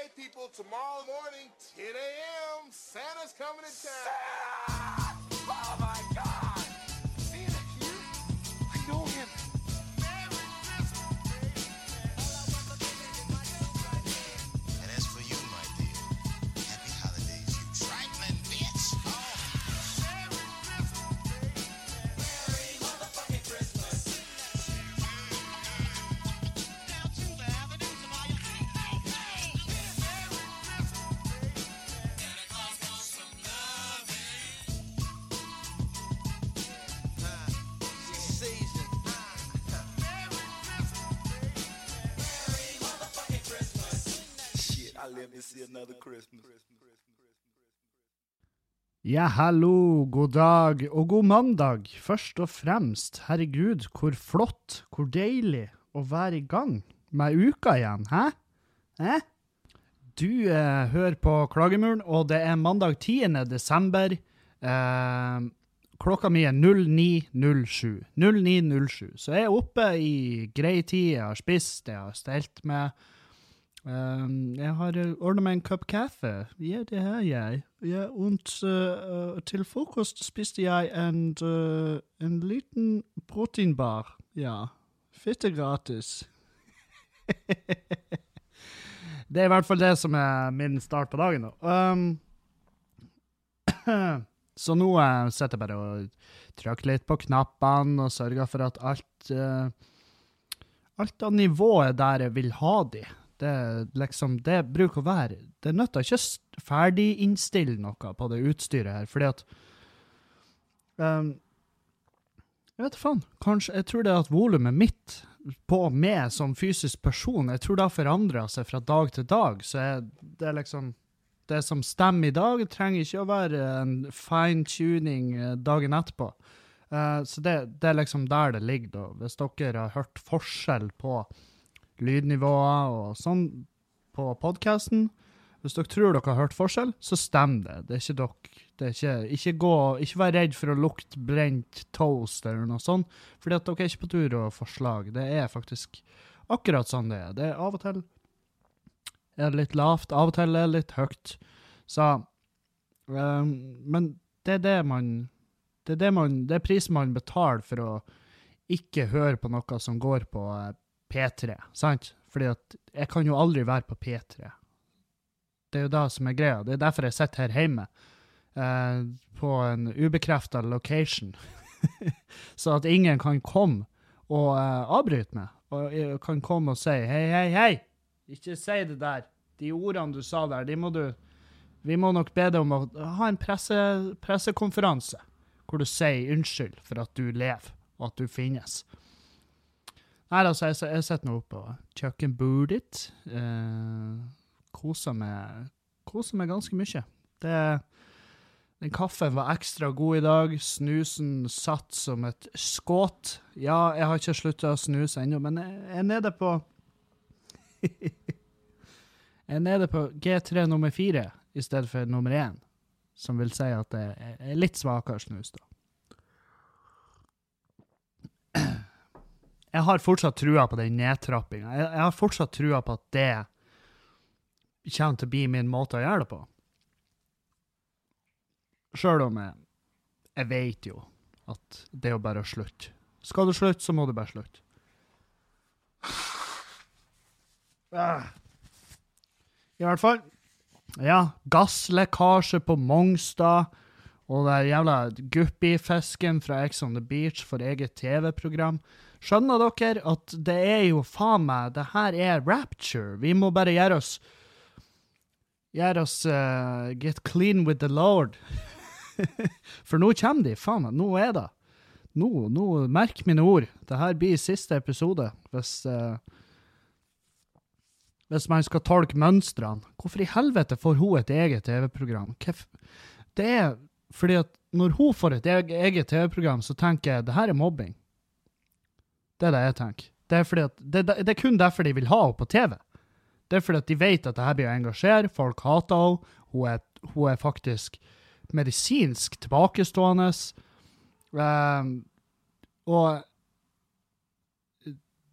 Okay, people, tomorrow morning, 10 a.m., Santa's coming to town. Oh Ja, hallo, god dag og god mandag, først og fremst. Herregud, hvor flott, hvor deilig å være i gang med uka igjen, hæ? Hæ? Du eh, hører på Klagemuren, og det er mandag 10. desember. Eh, klokka mi er 09.07. 09.07. Så jeg er oppe i grei tid, jeg har spist, jeg har stelt med. Um, jeg har ordnet meg en kopp kaffe. Ja, det har jeg. Ja, og äh, til frokost spiste jeg en, äh, en liten proteinbar. Ja. Fitte gratis. det er i hvert fall det som er min start på dagen, da. Um, så nå uh, sitter jeg bare og trykker litt på knappene og sørger for at alt uh, Alt av nivået der jeg vil ha de. Det, liksom, det bruker å være Det nytter ikke å ferdiginnstille noe på det utstyret her, fordi at um, Jeg vet faen. Kanskje Jeg tror det er at volumet mitt på meg som fysisk person, jeg tror det har forandra seg fra dag til dag. Så jeg, det er liksom Det som stemmer i dag, trenger ikke å være en fine-tuning eh, dagen etterpå. Uh, så det, det er liksom der det ligger, da. Hvis dere har hørt forskjell på lydnivåer og sånn på podkasten. Hvis dere tror dere har hørt forskjell, så stemmer det. Det er ikke dere. Er ikke, ikke, gå, ikke vær redd for å lukte brent toast eller noe sånt, fordi at dere er ikke på tur og forslag. slag. Det er faktisk akkurat sånn det er. Det er av og til er litt lavt, av og til er det litt høyt. Så um, Men det er det man det er, det, man, det er prisen man betaler for å ikke høre på noe som går på eh, P3, sant? Fordi at jeg kan jo aldri være på P3. Det er jo det som er greia. Det er derfor jeg sitter her hjemme, eh, på en ubekrefta location. så at ingen kan komme og eh, avbryte meg, og kan komme og si hei, hei, hei, ikke si det der. De ordene du sa der, de må du Vi må nok be deg om å ha en presse, pressekonferanse hvor du sier unnskyld for at du lever, og at du finnes. Nei, altså, jeg, jeg setter nå oppe på kjøkkenbordet. Eh, koser meg, koser meg ganske mye. Det, den kaffen var ekstra god i dag. Snusen satt som et skudd. Ja, jeg har ikke slutta å snuse ennå, men jeg er nede på Jeg er nede på G3 nummer fire i stedet for nummer én, som vil si at det er litt svakere snus, da. Jeg har fortsatt trua på den nedtrappinga. Jeg, jeg har fortsatt trua på at det kommer til å bli min måte å gjøre det på. Sjøl om jeg, jeg vet jo at det er jo bare å slutte. Skal du slutte, så må du bare slutte. Ah. I hvert fall. Ja, gasslekkasje på Mongstad. Og den jævla guppifisken fra Ex on the Beach for eget TV-program. Skjønner dere at det er jo faen meg Det her er rapture. Vi må bare gjøre oss Gjøre oss uh, Get clean with the Lord. For nå kommer de. Faen meg, nå er det. Nå, nå, merk mine ord. Det her blir siste episode. Hvis uh, Hvis man skal tolke mønstrene. Hvorfor i helvete får hun et eget TV-program? Det er fordi at når hun får et eget TV-program, så tenker jeg det her er mobbing. Det er det jeg tenker. Det er, at, det, det er kun derfor de vil ha henne på TV. Det er fordi at de vet at det her blir å engasjere, folk hater henne, hun er, hun er faktisk medisinsk tilbakestående. Um, og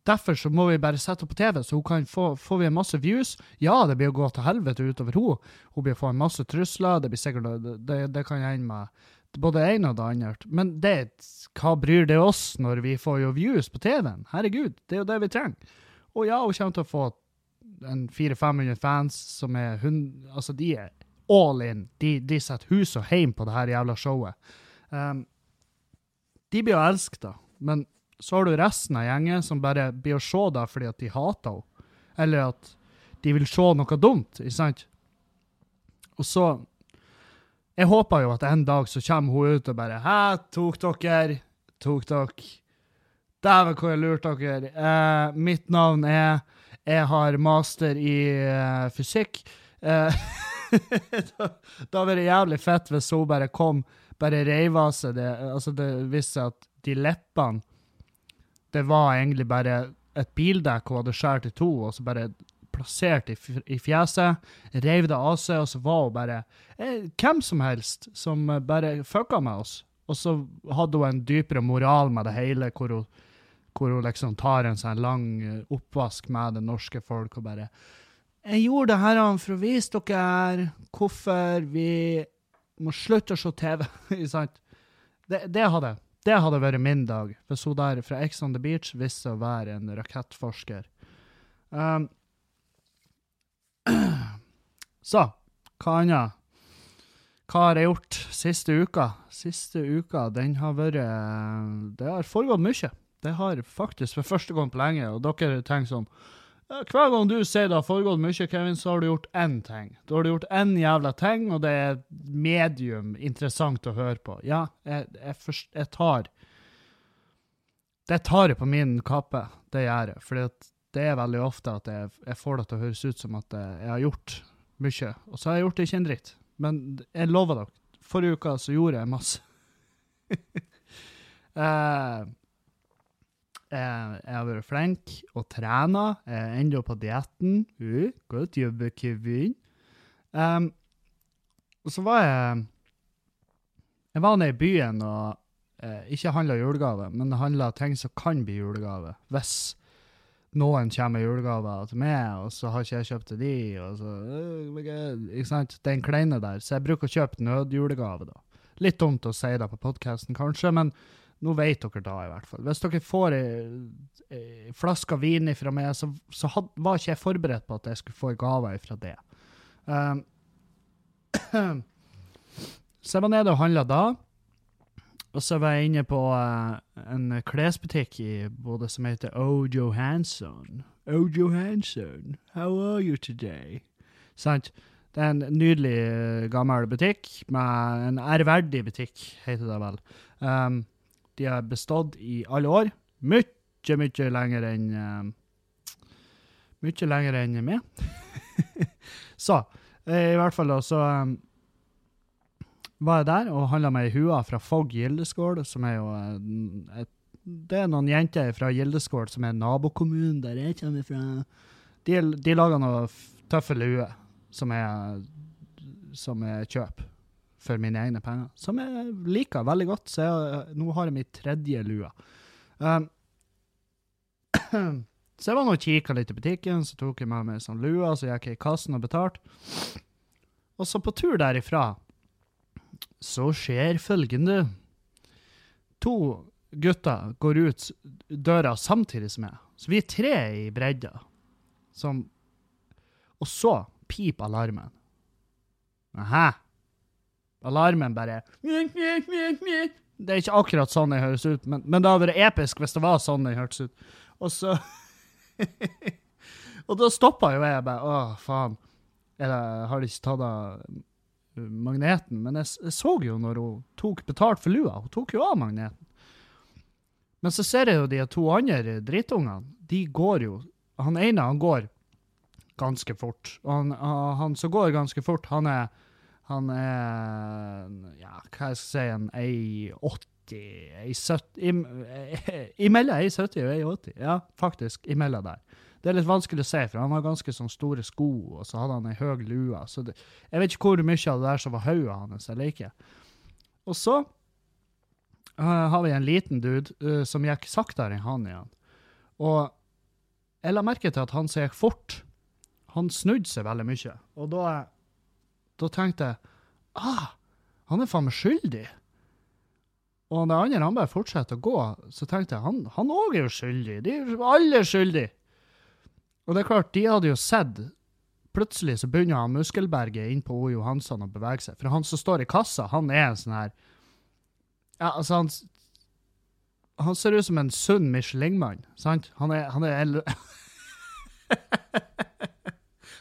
derfor så må vi bare sette henne på TV, så hun kan få får vi en masse views. Ja, det blir å gå til helvete utover henne. Hun blir å få en masse trusler. Det blir sikkert, det, det, det kan hende med både det ene og det andre. Men det, hva bryr det oss når vi får jo views på TV-en? Herregud, det er jo det vi trenger. Og ja, hun kommer til å få en 400-500 fans som er hund... Altså, de er all in. De, de setter hus og heim på det her jævla showet. Um, de blir jo elsket, da. Men så har du resten av gjengen som bare blir å se deg fordi at de hater henne. Eller at de vil se noe dumt, ikke sant? Og så Jeg håper jo at en dag så kommer hun ut og bare Hæ, tok dere? Tok dere? Dæven, hvor jeg lurte dere. Eh, mitt navn er Jeg har master i uh, fysikk. Eh, da, da var det jævlig fett hvis hun bare kom, bare reiv av seg det. Altså, det viste seg at de leppene Det var egentlig bare et bildekk hun hadde skåret i to, og så bare plassert i, fjeset, reiv det av seg, og så var hun bare eh, hvem som helst som eh, bare fucka med oss. Og så hadde hun en dypere moral med det hele, hvor hun, hvor hun liksom tar en sånn lang eh, oppvask med det norske folk og bare Jeg gjorde det her for å vise dere hvorfor vi må slutte å se TV. Det, det, hadde, det hadde vært min dag, hvis hun der fra Ex on the Beach visste å være en rakettforsker. Um, så, hva annet? Hva har jeg gjort siste uka? Siste uka, den har vært Det har foregått mye. Det har faktisk for første gang på lenge, og dere tenker sånn Hver gang du sier det har foregått mye, Kevin, så har du gjort én ting. Da har du gjort én jævla ting, og det er medium interessant å høre på. Ja, jeg, jeg, forst- jeg tar Det tar jeg på min kappe, det gjør jeg. For det er veldig ofte at jeg, jeg får det til å høres ut som at jeg, har gjort mye, og så har jeg gjort ikke en dritt. Men jeg lover dere, forrige uke så gjorde jeg masse. Eh, jeg, jeg har vært flink og trena. Jeg er ennå på dietten. Uh, godt jobbet, Kevin. Um, og så var jeg Jeg var nede i byen og eh, ikke handla julegave, men handla ting som kan bli julegave. Hvis noen kommer med julegaver til meg, og så har ikke jeg kjøpt til de, og så øh, Ikke sant? Den kleine der. Så jeg bruker å kjøpe nødjulegave, da. Litt dumt å si det på podkasten, kanskje, men nå vet dere da, i hvert fall. Hvis dere får ei, ei flaske vin fra meg, så, så had, var ikke jeg forberedt på at jeg skulle få gaver gave fra det. Um, så jeg var nede og handla da. Og så var jeg inne på uh, en klesbutikk i Bodø som heter O. Johansson. O. Johansson, how are you today? Sant? Det er en nydelig eh, gammel butikk, med en ærverdig butikk, heter det vel. Um, de har bestått i alle år. Mye, mye lenger enn um, Mye lenger enn meg. så, i hvert fall da, så um, var jeg der og handla meg ei hue fra Fogg Gildeskål, som er jo eh, et, Det er noen jenter fra Gildeskål som er nabokommunen der jeg kommer fra. De, de lager noen tøffe luer som jeg, som jeg kjøper for mine egne penger. Som jeg liker veldig godt, så jeg, nå har jeg min tredje lue. Um, så jeg var nå og kikka litt i butikken, så tok jeg med meg sånn lue, så gikk jeg i kassen og betalte. Og så på tur derifra så skjer følgende. To gutter går ut døra samtidig som meg. Så vi er tre i bredda. Som Og så piper alarmen. Aha. Alarmen bare Det er ikke akkurat sånn det høres ut, men, men det hadde vært episk hvis det var sånn det hørtes ut. Og så Og da stoppa jo jeg bare Å, faen. Eller har de ikke tatt av magneten? Men jeg, jeg så jo når hun tok betalt for lua. Hun tok jo av magneten. Men så ser jeg jo de to andre drittungene. De går jo Han ene han går ganske fort. Og han, han som går ganske fort, han er Han er Ja, hva jeg skal si En ei 80 Ei 70 eh, Imellom ei 70 og ei 80. Ja, faktisk. Imellom der. Det er litt vanskelig å se, for han har ganske sånn store sko, og så hadde han ei høy lue. Så det, jeg vet ikke hvor mye av det der som var hodet hans eller ikke. Og så uh, har vi en liten dude uh, som gikk saktere enn han igjen. Og jeg la merke til at han som gikk fort, han snudde seg veldig mye. Og da, da tenkte jeg ah, han er faen meg skyldig. Og den andre han bare fortsetter å gå, så tenkte jeg han, òg er jo skyldig. De er alle skyldige. Og det er klart, de hadde jo sett Plutselig så begynner han Muskelberget inn på O. Johansson å bevege seg. For han som står i kassa, han er en sånn her Ja, altså, han Han ser ut som en sunn Michelin-mann, sant? Han er, han er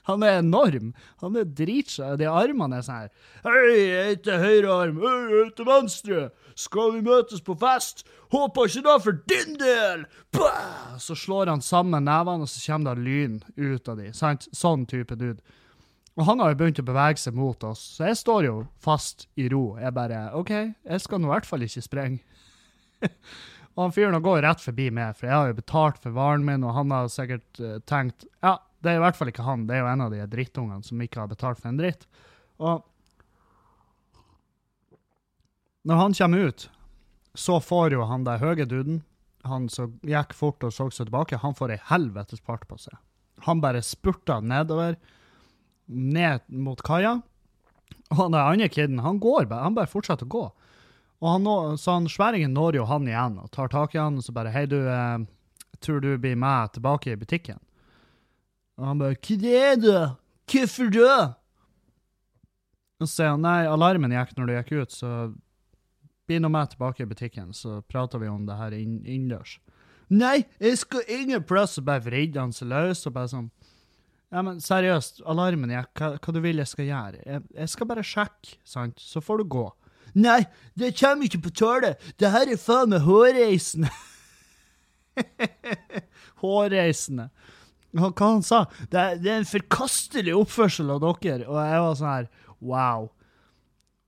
Han er enorm. Han er dritsvær. De armene er sånn her Hei, jeg heter høyre. Hei, jeg heter venstre. Skal vi møtes på fest? Håper ikke det for din del! Bah! Så slår han sammen nevene, og så kommer det lyn ut av de. Sant? Sånn type dude. Og han har jo begynt å bevege seg mot oss, så jeg står jo fast i ro. Jeg bare OK, jeg skal nå i hvert fall ikke sprenge. og han fyren går rett forbi meg, for jeg har jo betalt for varen min, og han har sikkert uh, tenkt Ja, det er i hvert fall ikke han, det er jo en av de drittungene som ikke har betalt for en dritt. Og når han kommer ut, så får jo han der høye duden, han som gikk fort og så seg tilbake, han får ei helvetes fart på seg. Han bare spurter nedover, ned mot kaia. Og der andre kiden, han går bare, han bare fortsetter å gå. Og han nå, så han sværingen når jo han igjen og tar tak i han og så bare Hei, du, eh, tror du blir med tilbake i butikken? Og han bare Hva er det? Hvorfor det? Og så sier han nei, alarmen gikk når du gikk ut, så bli nå med tilbake i butikken, så prater vi om det her inn, innendørs. Nei, jeg skal ingen plass, og bare vridde han seg løs, og bare sånn Ja, men seriøst, alarmen gikk, hva, hva du vil jeg skal gjøre? Jeg, jeg skal bare sjekke, sant, så får du gå. Nei, det kommer ikke på tale, det her er faen meg hårreisende. hårreisende. Hva han sa? Det er, det er en forkastelig oppførsel av dere. Og jeg var sånn her, wow.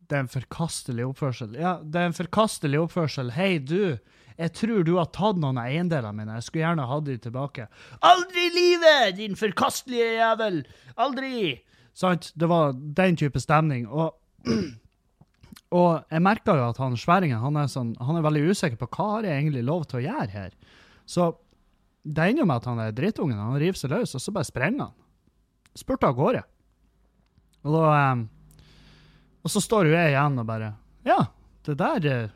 Det er en forkastelig oppførsel. Ja, det er en forkastelig oppførsel. Hei, du. Jeg tror du har tatt noen av eiendelene mine. Jeg skulle gjerne hatt de tilbake. Aldri i livet, din forkastelige jævel! Aldri! Sant? Det var den type stemning. Og, og jeg merka jo at han sværingen han er, sånn, han er veldig usikker på hva har jeg egentlig lov til å gjøre her. Så det ender jo med at han er drittungen. Han river seg løs, og så bare sprenger han. Spurter av gårde. Og da um, Og så står jeg igjen og bare Ja, det der uh,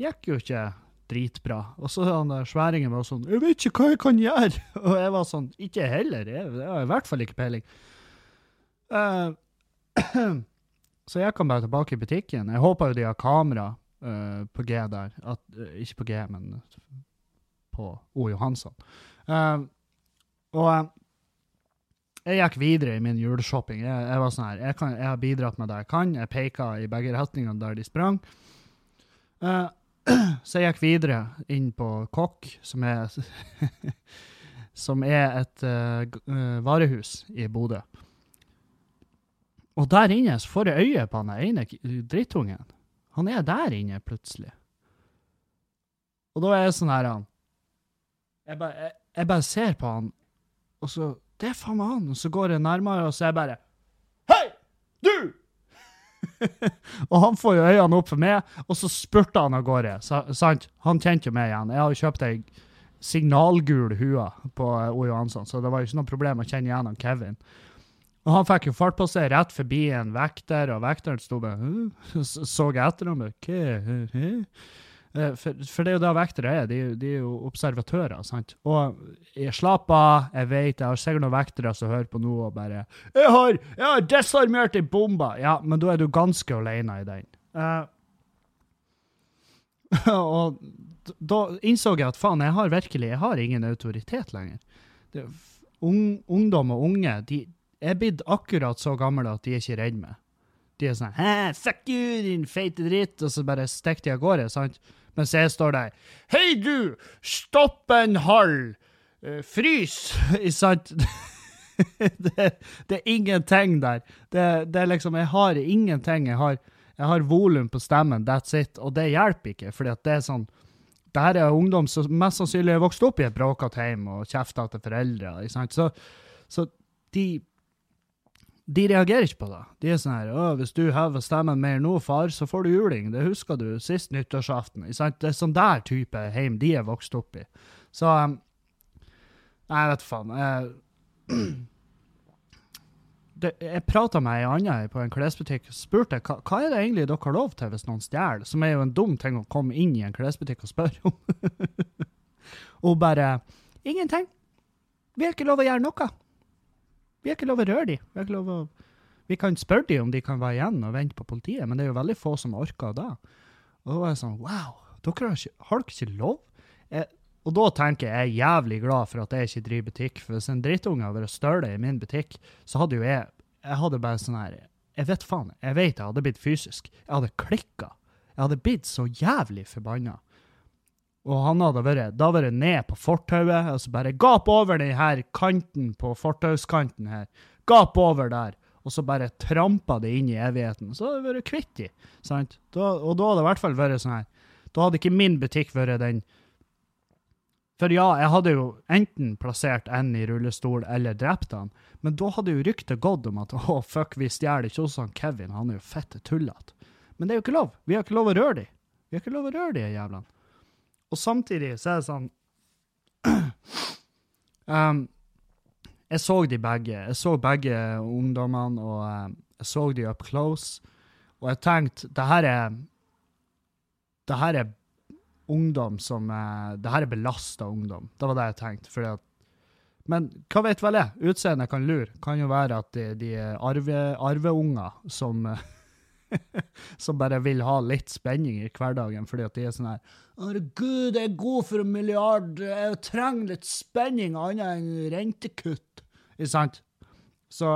gikk jo ikke dritbra. Og så han der sværingen var sånn 'Jeg vet ikke hva jeg kan gjøre.' Og jeg var sånn 'Ikke heller. Jeg, jeg har i hvert fall ikke peiling'. Uh, så jeg kom bare tilbake i butikken. Jeg håper jo de har kamera uh, på G der. At, uh, ikke på G, men på O. Johansson. Uh, og eh, jeg gikk videre i min juleshopping. Jeg, jeg var sånn her, jeg, kan, jeg har bidratt med det jeg kan. Jeg peka i begge retningene der de sprang. Uh, så jeg gikk videre inn på Kokk, som er Som er et uh, eh, varehus i Bodø. Og der inne så får jeg øye på han ene drittungen. Han er der inne plutselig. Og da er jeg sånn her han jeg bare, jeg, jeg bare ser på han, og så Det er faen meg han. Og så går jeg nærmere, og så er jeg bare Hei! Du! og han får jo øynene opp for meg, og så spurter han av gårde. sa- Sant? Han kjente jo meg igjen. Jeg har jo kjøpt ei signalgul hue på eh, O. Johansson, så det var jo ikke noe problem å kjenne igjen han Kevin. Og han fikk jo fart på seg rett forbi en vekter, og vekteren sto bare så jeg etter ham. Eh, For, for det er jo det vektere er. De, de er jo observatører. sant? Og jeg slapp av, jeg vet, jeg har sikkert noen vektere som hører på nå og bare 'Jeg har, jeg har desarmert ei bombe!' Ja, men da er du ganske alene i den. Uh, og da innså jeg at faen, jeg har virkelig jeg har ingen autoritet lenger. Det, un, ungdom og unge de er blitt akkurat så gamle at de er ikke redde meg. De er sånn 'Hæ, fuck you, din feite dritt', og så bare stikker de av gårde. sant? Mens jeg står der 'Hei, du! Stopp en hall! Eh, frys!' Ikke sant? det, det er ingenting der. Det, det er liksom Jeg har ingenting. Jeg har, jeg har volum på stemmen, that's it. Og det hjelper ikke, fordi at det er sånn det her er ungdom som mest sannsynlig har vokst opp i et bråkete hjem og kjefta til foreldre. Ikke sant? Så, så de de reagerer ikke på det. De er sånn her Å, 'Hvis du hever stemmen mer nå, far, så får du juling.' Det husker du sist nyttårsaften. Det er sånn der type heim de er vokst opp i. Så, um, Nei, vet faen. Jeg, det, jeg prata med ei anna på en klesbutikk og spurte hva, hva er det egentlig dere har lov til hvis noen stjeler, som er jo en dum ting å komme inn i en klesbutikk og spørre om. hun bare Ingenting. Vi har ikke lov å gjøre noe. Vi har ikke lov å røre dem. Vi, vi kan spørre dem om de kan være igjen og vente på politiet, men det er jo veldig få som orker det. Og da var jeg sånn Wow, dere har, ikke, har dere ikke lov? Jeg, og da tenker jeg jeg er jævlig glad for at jeg ikke driver butikk. For hvis en drittunge hadde vært støle i min butikk, så hadde jo jeg Jeg hadde bare sånn her Jeg vet faen. Jeg vet jeg hadde blitt fysisk. Jeg hadde klikka. Jeg hadde blitt så jævlig forbanna. Og han hadde vært, da vært ned på fortauet, og så bare gap over den her kanten på fortauskanten her. Gap over der. Og så bare trampa det inn i evigheten. Så hadde det vært kvitt de. Sant? Da, og da hadde det i hvert fall vært sånn her. Da hadde ikke min butikk vært den For ja, jeg hadde jo enten plassert en i rullestol eller drept han, men da hadde jo ryktet gått om at å, fuck, vi stjeler ikke hos han Kevin, han er jo fette tullete. Men det er jo ikke lov. Vi har ikke lov å røre de. Vi har ikke lov å røre de jævlene. Og samtidig så er det sånn um, Jeg så de begge. Jeg så begge ungdommene, og um, jeg så de up close. Og jeg tenkte det her er Det her er ungdom som uh, Det her er belasta ungdom. Det var det jeg tenkte. At men hva vet vel jeg? Utseendet kan lure. Kan jo være at de, de er arve, arveunger som eh, som bare vil ha litt spenning i hverdagen, fordi at de er sånn her Herregud, jeg er god for en milliard, jeg trenger litt spenning annet enn rentekutt. Ikke sant? Så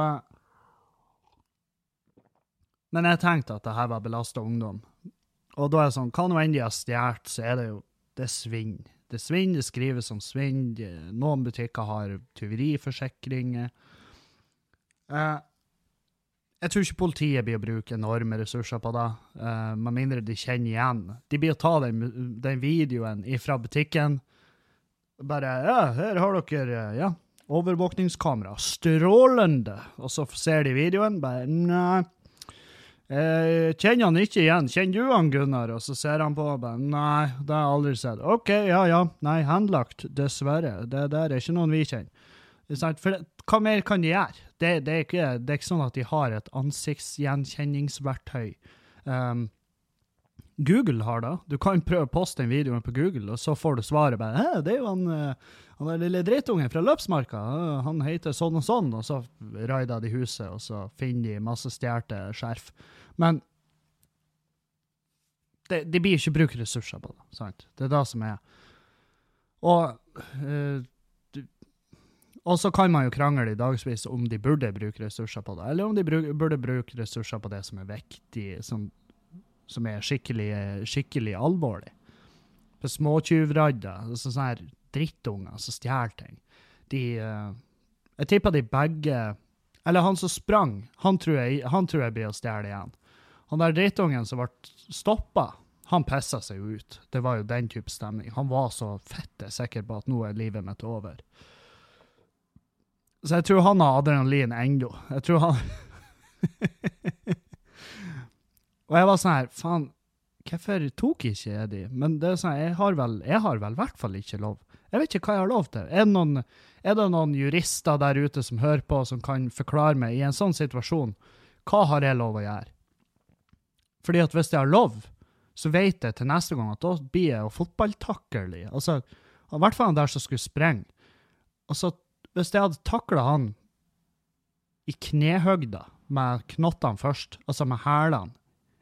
Men jeg tenkte at det her var belasta ungdom. Og da er det sånn, hva nå enn de har stjålet, så er det jo Det er svinn. Det er svinn, det skrives som svinn. Noen butikker har tyveriforsikringer. Eh, jeg tror ikke politiet blir å bruke enorme ressurser på det, uh, med mindre de kjenner igjen. De blir å ta den, den videoen fra butikken. Bare Ja, her har dere ja, overvåkningskamera. Strålende! Og så ser de videoen. Bare Nei. Jeg kjenner han ikke igjen. Kjenner du han, Gunnar? Og så ser han på og bare Nei, det har jeg aldri sett. OK, ja ja. Nei, henlagt. Dessverre. Det der er ikke noen vi kjenner. For hva mer kan de gjøre? Det, det, er ikke, det er ikke sånn at de har et ansiktsgjenkjenningsverktøy. Um, Google har det. Du kan prøve å poste den videoen på Google, og så får du svaret bare det er jo han, eh, han der lille drittungen fra Løpsmarka. Han heter sånn og sånn, og så raider de huset, og så finner de masse stjålne skjerf. Men det, de blir ikke brukt ressurser på det. sant? Det er det som er. Og du- og så kan man jo krangle i dagsvis om de burde bruke ressurser på det, eller om de burde bruke ressurser på det som er viktig, som, som er skikkelig, skikkelig alvorlig. For småtyvradder, altså sånne her drittunger som stjeler ting, de eh, Jeg tipper de begge Eller han som sprang, han tror jeg, han tror jeg blir å stjele igjen. Han der drittungen som ble stoppa, han pissa seg jo ut. Det var jo den type stemning. Han var så fette sikker på at nå er livet mitt over. Så jeg tror han har adrenalin ennå. Jeg tror han Og jeg var sånn her, faen, hvorfor tok ikke jeg de? Men det er sånn, jeg har vel, jeg har vel hvert fall ikke lov. Jeg vet ikke hva jeg har lov til. Er det, noen, er det noen jurister der ute som hører på, som kan forklare meg i en sånn situasjon, hva har jeg lov å gjøre? Fordi at hvis jeg har lov, så vet jeg til neste gang at da blir jeg jo fotballtakkerlig. Altså, i hvert fall han der som skulle sprenge. Og så, hvis jeg hadde takla han i knehøgda, med knottene først, altså med hælene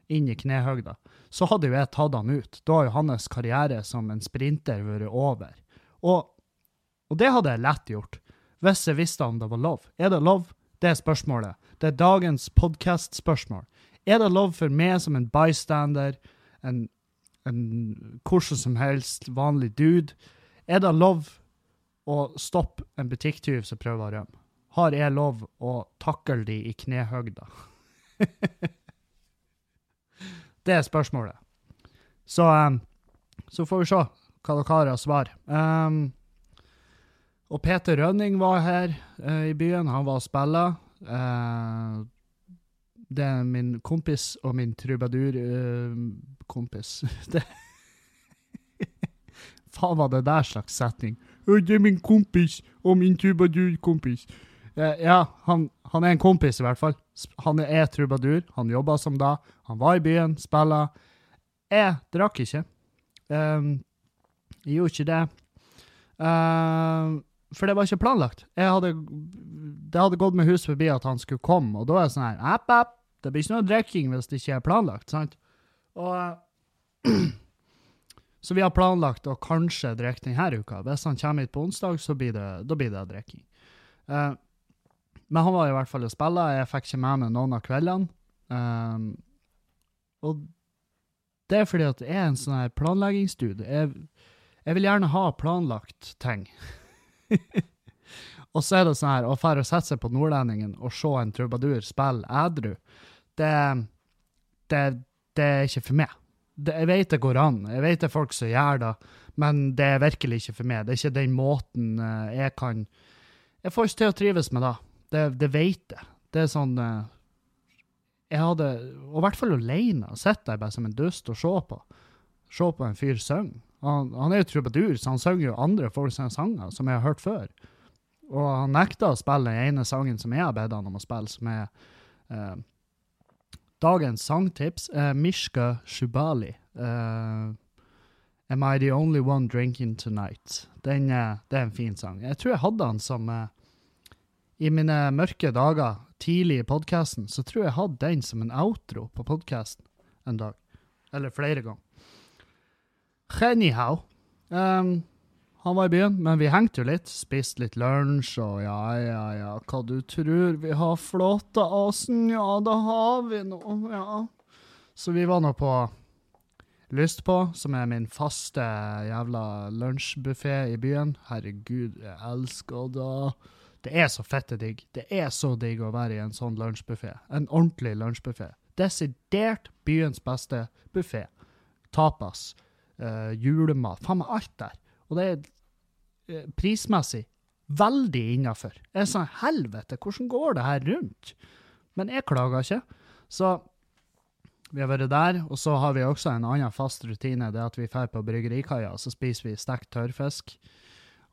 inn i knehøgda, så hadde jo jeg tatt han ut. Da har jo hans karriere som en sprinter vært over. Og, og det hadde jeg lett gjort, hvis jeg visste om det var lov. Er det lov? Det er spørsmålet. Det er dagens podcast-spørsmål. Er det lov for meg som en bystander, en, en hvordan som helst vanlig dude, er det lov å stoppe en butikktyv som prøver å rømme? Har jeg lov å takle de i knehøgda? det er spørsmålet. Så, um, så får vi se hva dere har av svar. Um, og Peter Rønning var her uh, i byen. Han var og spilla. Uh, det er min kompis og min trubadur-kompis. det Faen, var det der slags setning? Det er min kompis og min trubadur-kompis. Eh, ja, han, han er en kompis i hvert fall. Han er trubadur, han jobba som da. Han var i byen, spilla. Jeg drakk ikke. Um, jeg gjorde ikke det. Um, for det var ikke planlagt. Hadde, det hadde gått med hus forbi at han skulle komme, og da er det sånn her app, app. Det blir ikke noe drikking hvis det ikke er planlagt, sant? Og eh, Så vi har planlagt å kanskje drikke denne uka. Hvis han kommer hit på onsdag, så blir det, da blir det drikking. Uh, men han var i hvert fall og spille. Jeg fikk ikke med meg noen av kveldene. Um, og det er fordi at det er en sånn her planleggingsdude. Jeg, jeg vil gjerne ha planlagt ting. og så er det sånn her, å dra å sette seg på Nordlendingen og se en trubadur spille ædru, det, det, det er ikke for meg. Det, jeg vet det går an, jeg vet det er folk som gjør det, men det er virkelig ikke for meg. Det er ikke den måten eh, jeg kan Jeg får ikke til å trives med det. Det, det vet jeg. Det er sånn eh, Jeg hadde Og i hvert fall alene. sitter der bare som en dust og se på. Se på en fyr synge. Han, han er jo trubadur, så han synger jo andre folk sine sanger, som jeg har hørt før. Og han nekta å spille den ene sangen som jeg har bedt han om å spille, som er eh, Dagens sangtips er Mishka Shubali. Uh, Am I the only one drinking tonight? Den, det er en fin sang. Jeg tror jeg hadde den som uh, I mine mørke dager tidlig i podkasten, så tror jeg hadde den som en outro på podkasten en dag. Eller flere ganger. Anyhow. Um, han var i byen, men vi hengte jo litt. Spiste litt lunsj og ja, ja, ja, hva du tror? Vi har flåteasen, ja, da har vi noe, ja. Så vi var nå på Lyst på, som er min faste jævla lunsjbuffé i byen. Herregud, jeg elsker det. Det er så fette digg. Det er så digg å være i en sånn lunsjbuffé. En ordentlig lunsjbuffé. Desidert byens beste buffé. Tapas, Uh, julemat, faen meg alt der. Og det er eh, prismessig veldig innafor. Jeg sånn, helvete, hvordan går det her rundt? Men jeg klager ikke. Så vi har vært der, og så har vi også en annen fast rutine, det er at vi drar på bryggerikaia, og så spiser vi stekt tørrfisk.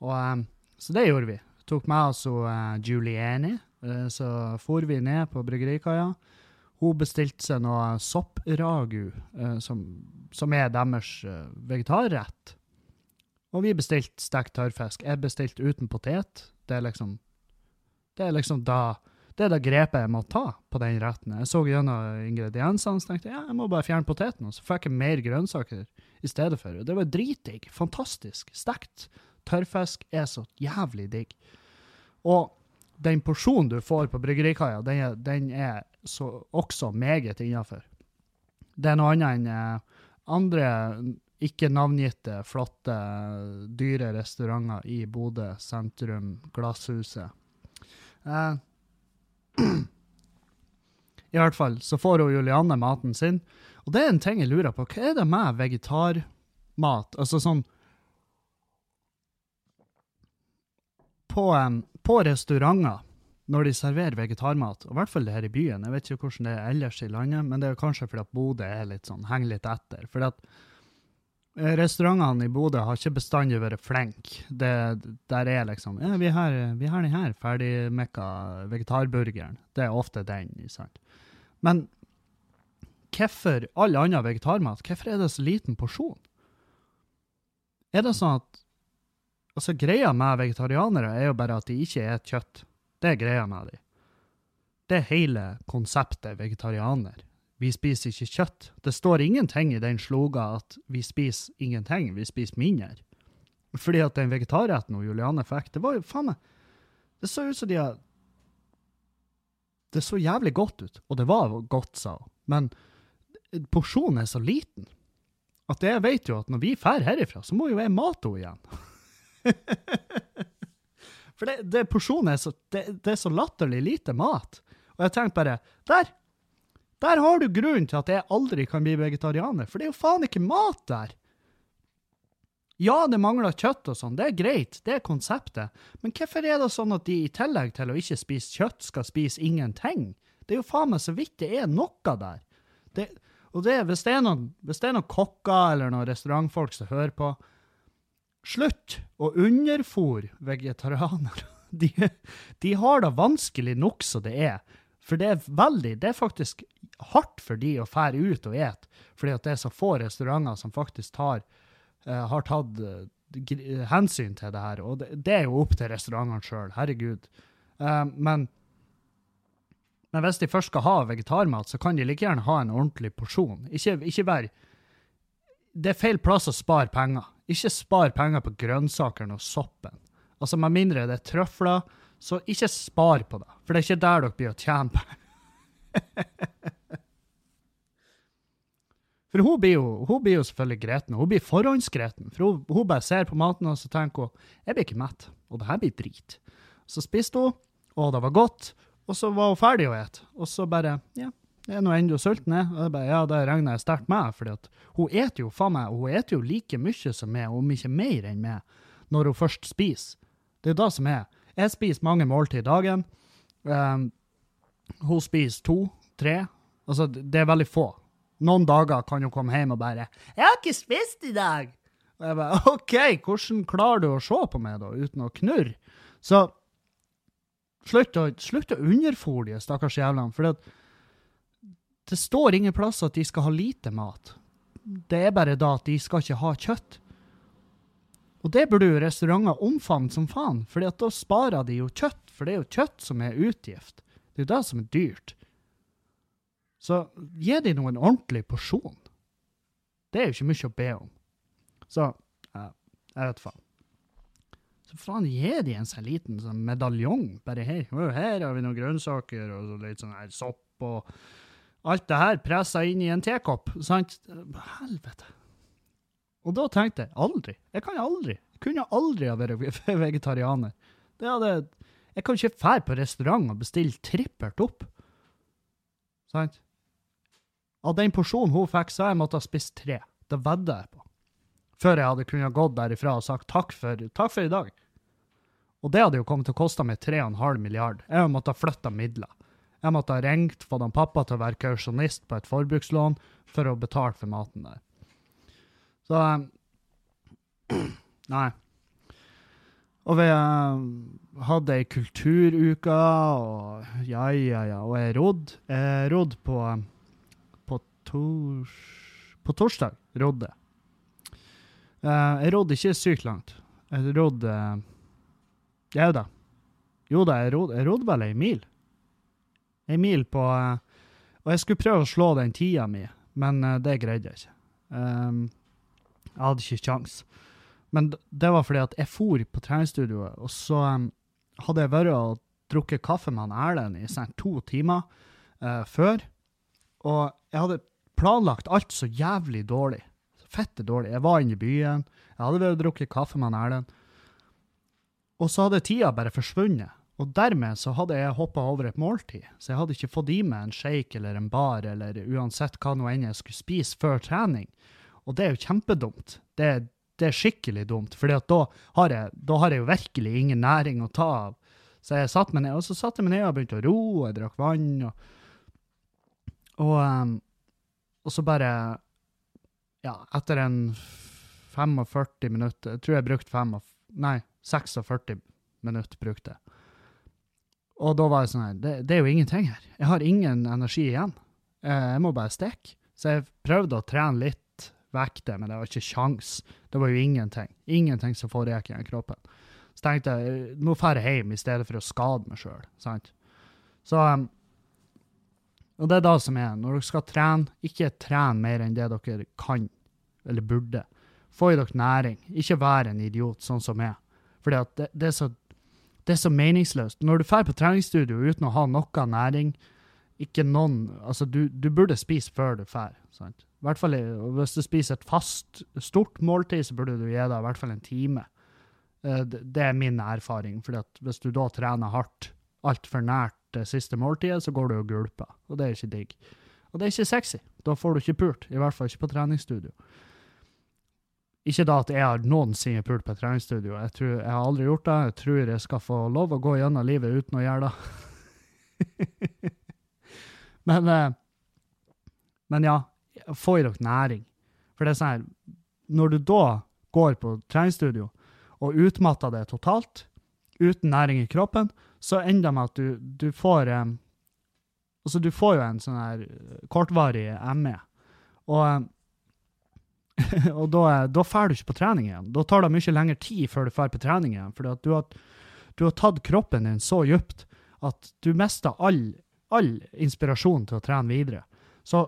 Og, eh, så det gjorde vi. Tok med oss Juliane, eh, så for vi ned på bryggerikaia. Hun bestilte seg noe soppragu, som, som er deres vegetarrett. Og vi bestilte stekt tørrfisk. Jeg bestilte uten potet. Det er liksom Det er liksom da det er det grepet jeg må ta på den retten. Jeg så gjennom ingrediensene og tenkte ja, jeg må bare fjerne poteten, og så fikk jeg mer grønnsaker i stedet for. Og det var dritdigg. Fantastisk. Stekt tørrfisk er så jævlig digg. Og den porsjonen du får på bryggerikaia, den er, den er så også meget innafor. Det er noe annet enn eh, andre ikke navngitte, flotte, dyre restauranter i Bodø sentrum, Glasshuset. Eh, I hvert fall så får hun Julianne maten sin. Og det er en ting jeg lurer på. Hva er det med vegetarmat? Altså sånn På, em, på restauranter, når de serverer vegetarmat, og i hvert fall det her i byen, jeg vet ikke hvordan det er ellers i landet, men det er kanskje fordi at Bodø er litt sånn, henger litt etter. Fordi at restaurantene i Bodø har ikke bestandig vært flinke. Der er liksom ja, vi har, vi har den her ferdigmekka vegetarburgeren. Det er ofte den, sant. Men hvorfor all annen vegetarmat, hvorfor er det så liten porsjon? Er det sånn at Altså, greia med vegetarianere er jo bare at de ikke et kjøtt. Det er greia med de. Det er hele konseptet vegetarianer. Vi spiser ikke kjøtt. Det står ingenting i den sloga at vi spiser ingenting, vi spiser mindre. Fordi at den vegetarretten Juliane fikk, det var jo faen meg Det så ut som de har Det så jævlig godt ut, og det var godt, sa hun. Men porsjonen er så liten at jeg vet jo at når vi drar herifra, så må jo jeg mate henne igjen. For det, det porsjonen er så, det, det er så latterlig lite mat. Og jeg tenkte bare, der, der har du grunnen til at jeg aldri kan bli vegetarianer, for det er jo faen ikke mat der. Ja, det mangler kjøtt og sånn, det er greit, det er konseptet, men hvorfor er det sånn at de i tillegg til å ikke spise kjøtt, skal spise ingenting? Det er jo faen meg så vidt det er noe der. Det, og det, hvis, det er noen, noen kokker eller noen restaurantfolk som hører på, slutt å underfòre vegetarianere. De, de har det vanskelig nok som det er. For det er veldig, det er faktisk hardt for de å fære ut og et, fordi at det er så få restauranter som faktisk tar, uh, har tatt uh, hensyn til det her. Og det, det er jo opp til restaurantene sjøl, herregud. Uh, men, men hvis de først skal ha vegetarmat, så kan de like gjerne ha en ordentlig porsjon. Ikke, ikke bare Det er feil plass å spare penger. Ikke spar penger på grønnsakene og soppen. Altså, Med mindre det er trøfler, så ikke spar på det. For det er ikke der dere blir å tjene penger. For hun blir, jo, hun blir jo selvfølgelig greten. Hun blir forhåndsgreten. For hun, hun bare ser på maten og så tenker hun, jeg blir ikke mett, og det her blir drit. Så spiste hun, og det var godt, og så var hun ferdig å ete. Og så bare, ja, jeg er nå ennå sulten, jeg. Og jeg bare, ja, det regner jeg sterkt med, for hun eter jo, faen meg, hun eter jo like mye som meg, om ikke mer enn meg, når hun først spiser. Det er det som er. Jeg spiser mange måltid i dagen. Um, hun spiser to, tre. Altså, det er veldig få. Noen dager kan hun komme hjem og bare 'Jeg har ikke spist i dag!' Og jeg bare 'OK, hvordan klarer du å se på meg, da, uten å knurre?' Så slutt å, slutt å underfòre de stakkars jævlene, for det, det står ingen plass at de skal ha lite mat. Det er bare da at de skal ikke ha kjøtt. Og det burde jo restauranter omfavne som faen, for da sparer de jo kjøtt, for det er jo kjøtt som er utgift. Det er jo det som er dyrt. Så gi de nå en ordentlig porsjon. Det er jo ikke mye å be om. Så ja, jeg vet faen. Så faen, gi de en sånn liten sånn medaljong. Bare her. Her har vi noen grønnsaker og litt sånn her sopp og alt det her pressa inn i en tekopp. Sant? Helvete. Og da tenkte jeg aldri. Jeg kan aldri. Jeg kunne aldri ha vært vegetarianer. Det hadde, jeg kan ikke fære på restaurant og bestille trippelt opp. Sant? Av den porsjonen hun fikk, så jeg måtte ha spist tre. Det vedder jeg på. Før jeg hadde kunnet gått derifra og sagt takk for, takk for i dag. Og det hadde jo kommet til å koste meg 3,5 milliard. Jeg måtte ha flytta midler. Jeg måtte ha ringt, fått han pappa til å være kausjonist på et forbrukslån for å betale for maten der. Så eh, Nei. Og vi eh, hadde ei kulturuke, og ja, ja, ja. Og jeg rodde. Jeg rodde på, på, tors, på torsdag. Rodde. uh, jeg rodde ikke sykt langt. Jeg rodde uh, Jau da. Jo da, jeg rodde, jeg rådde vel ei mil. Ei mil på uh, Og jeg skulle prøve å slå den tida mi, men eh, det greide jeg ikke. Um, jeg hadde ikke kjangs. Men det var fordi at jeg for på treningsstudioet, og så um, hadde jeg vært og drukket kaffe med han Erlend i sånn to timer uh, før. Og jeg hadde planlagt alt så jævlig dårlig. Fette dårlig. Jeg var inne i byen, jeg hadde vært og drukket kaffe med Erlend. Og så hadde tida bare forsvunnet. Og dermed så hadde jeg hoppa over et måltid, så jeg hadde ikke fått i meg en shake eller en bar eller uansett hva nå enn jeg skulle spise før trening. Og det er jo kjempedumt. Det, det er skikkelig dumt, for da, da har jeg jo virkelig ingen næring å ta av. Så jeg satt meg ned, og så satte jeg meg ned og begynte å ro, og jeg drakk vann, og, og, ehm, og så bare, ja, etter en 45 minutter, jeg tror jeg brukte 5, nei, 46 minutter brukte jeg. Og da var jeg sånn her, det, det er jo ingenting her. Jeg har ingen energi igjen. Eh, Jeg må bare stikke. Så jeg prøvde å trene litt vekk men det var ikke sjans. Det var jo ingenting. Ingenting som foregikk i den kroppen. Så tenkte jeg, nå drar jeg hjem i stedet for å skade meg sjøl. Så um, Og det er det som er, når dere skal trene, ikke tren mer enn det dere kan, eller burde. Få i dere næring. Ikke vær en idiot, sånn som jeg. Fordi det, det, er så, det er så meningsløst. Når du drar på treningsstudio uten å ha noe næring, ikke noen Altså, du, du burde spise før du drar. sant? I hvert fall, Hvis du spiser et fast, stort måltid, så burde du gi deg i hvert fall en time. Eh, Det er min erfaring. fordi hvis du da trener hardt altfor nært det siste måltidet, så går du og gulper. Og det er ikke digg. Og det er ikke sexy. Da får du ikke pult. I hvert fall ikke på treningsstudio. Ikke da at jeg har noensinne pult på treningsstudio. Jeg, tror, jeg har aldri gjort det. Jeg tror jeg skal få lov å gå gjennom livet uten å gjøre det. men, eh, men ja, få i dere næring. For det er sånn her, når du da går på treningsstudio, og utmatter det totalt, uten næring i kroppen, så ender det med at du, du får um, Altså, du får jo en sånn her eh, kortvarig ME. Og, eh, og da, da drar du ikke på trening igjen. Da tar det mye lengre tid før du drar på trening igjen. For du, du har tatt kroppen din så dypt at du mister all, all inspirasjon til å trene videre. Så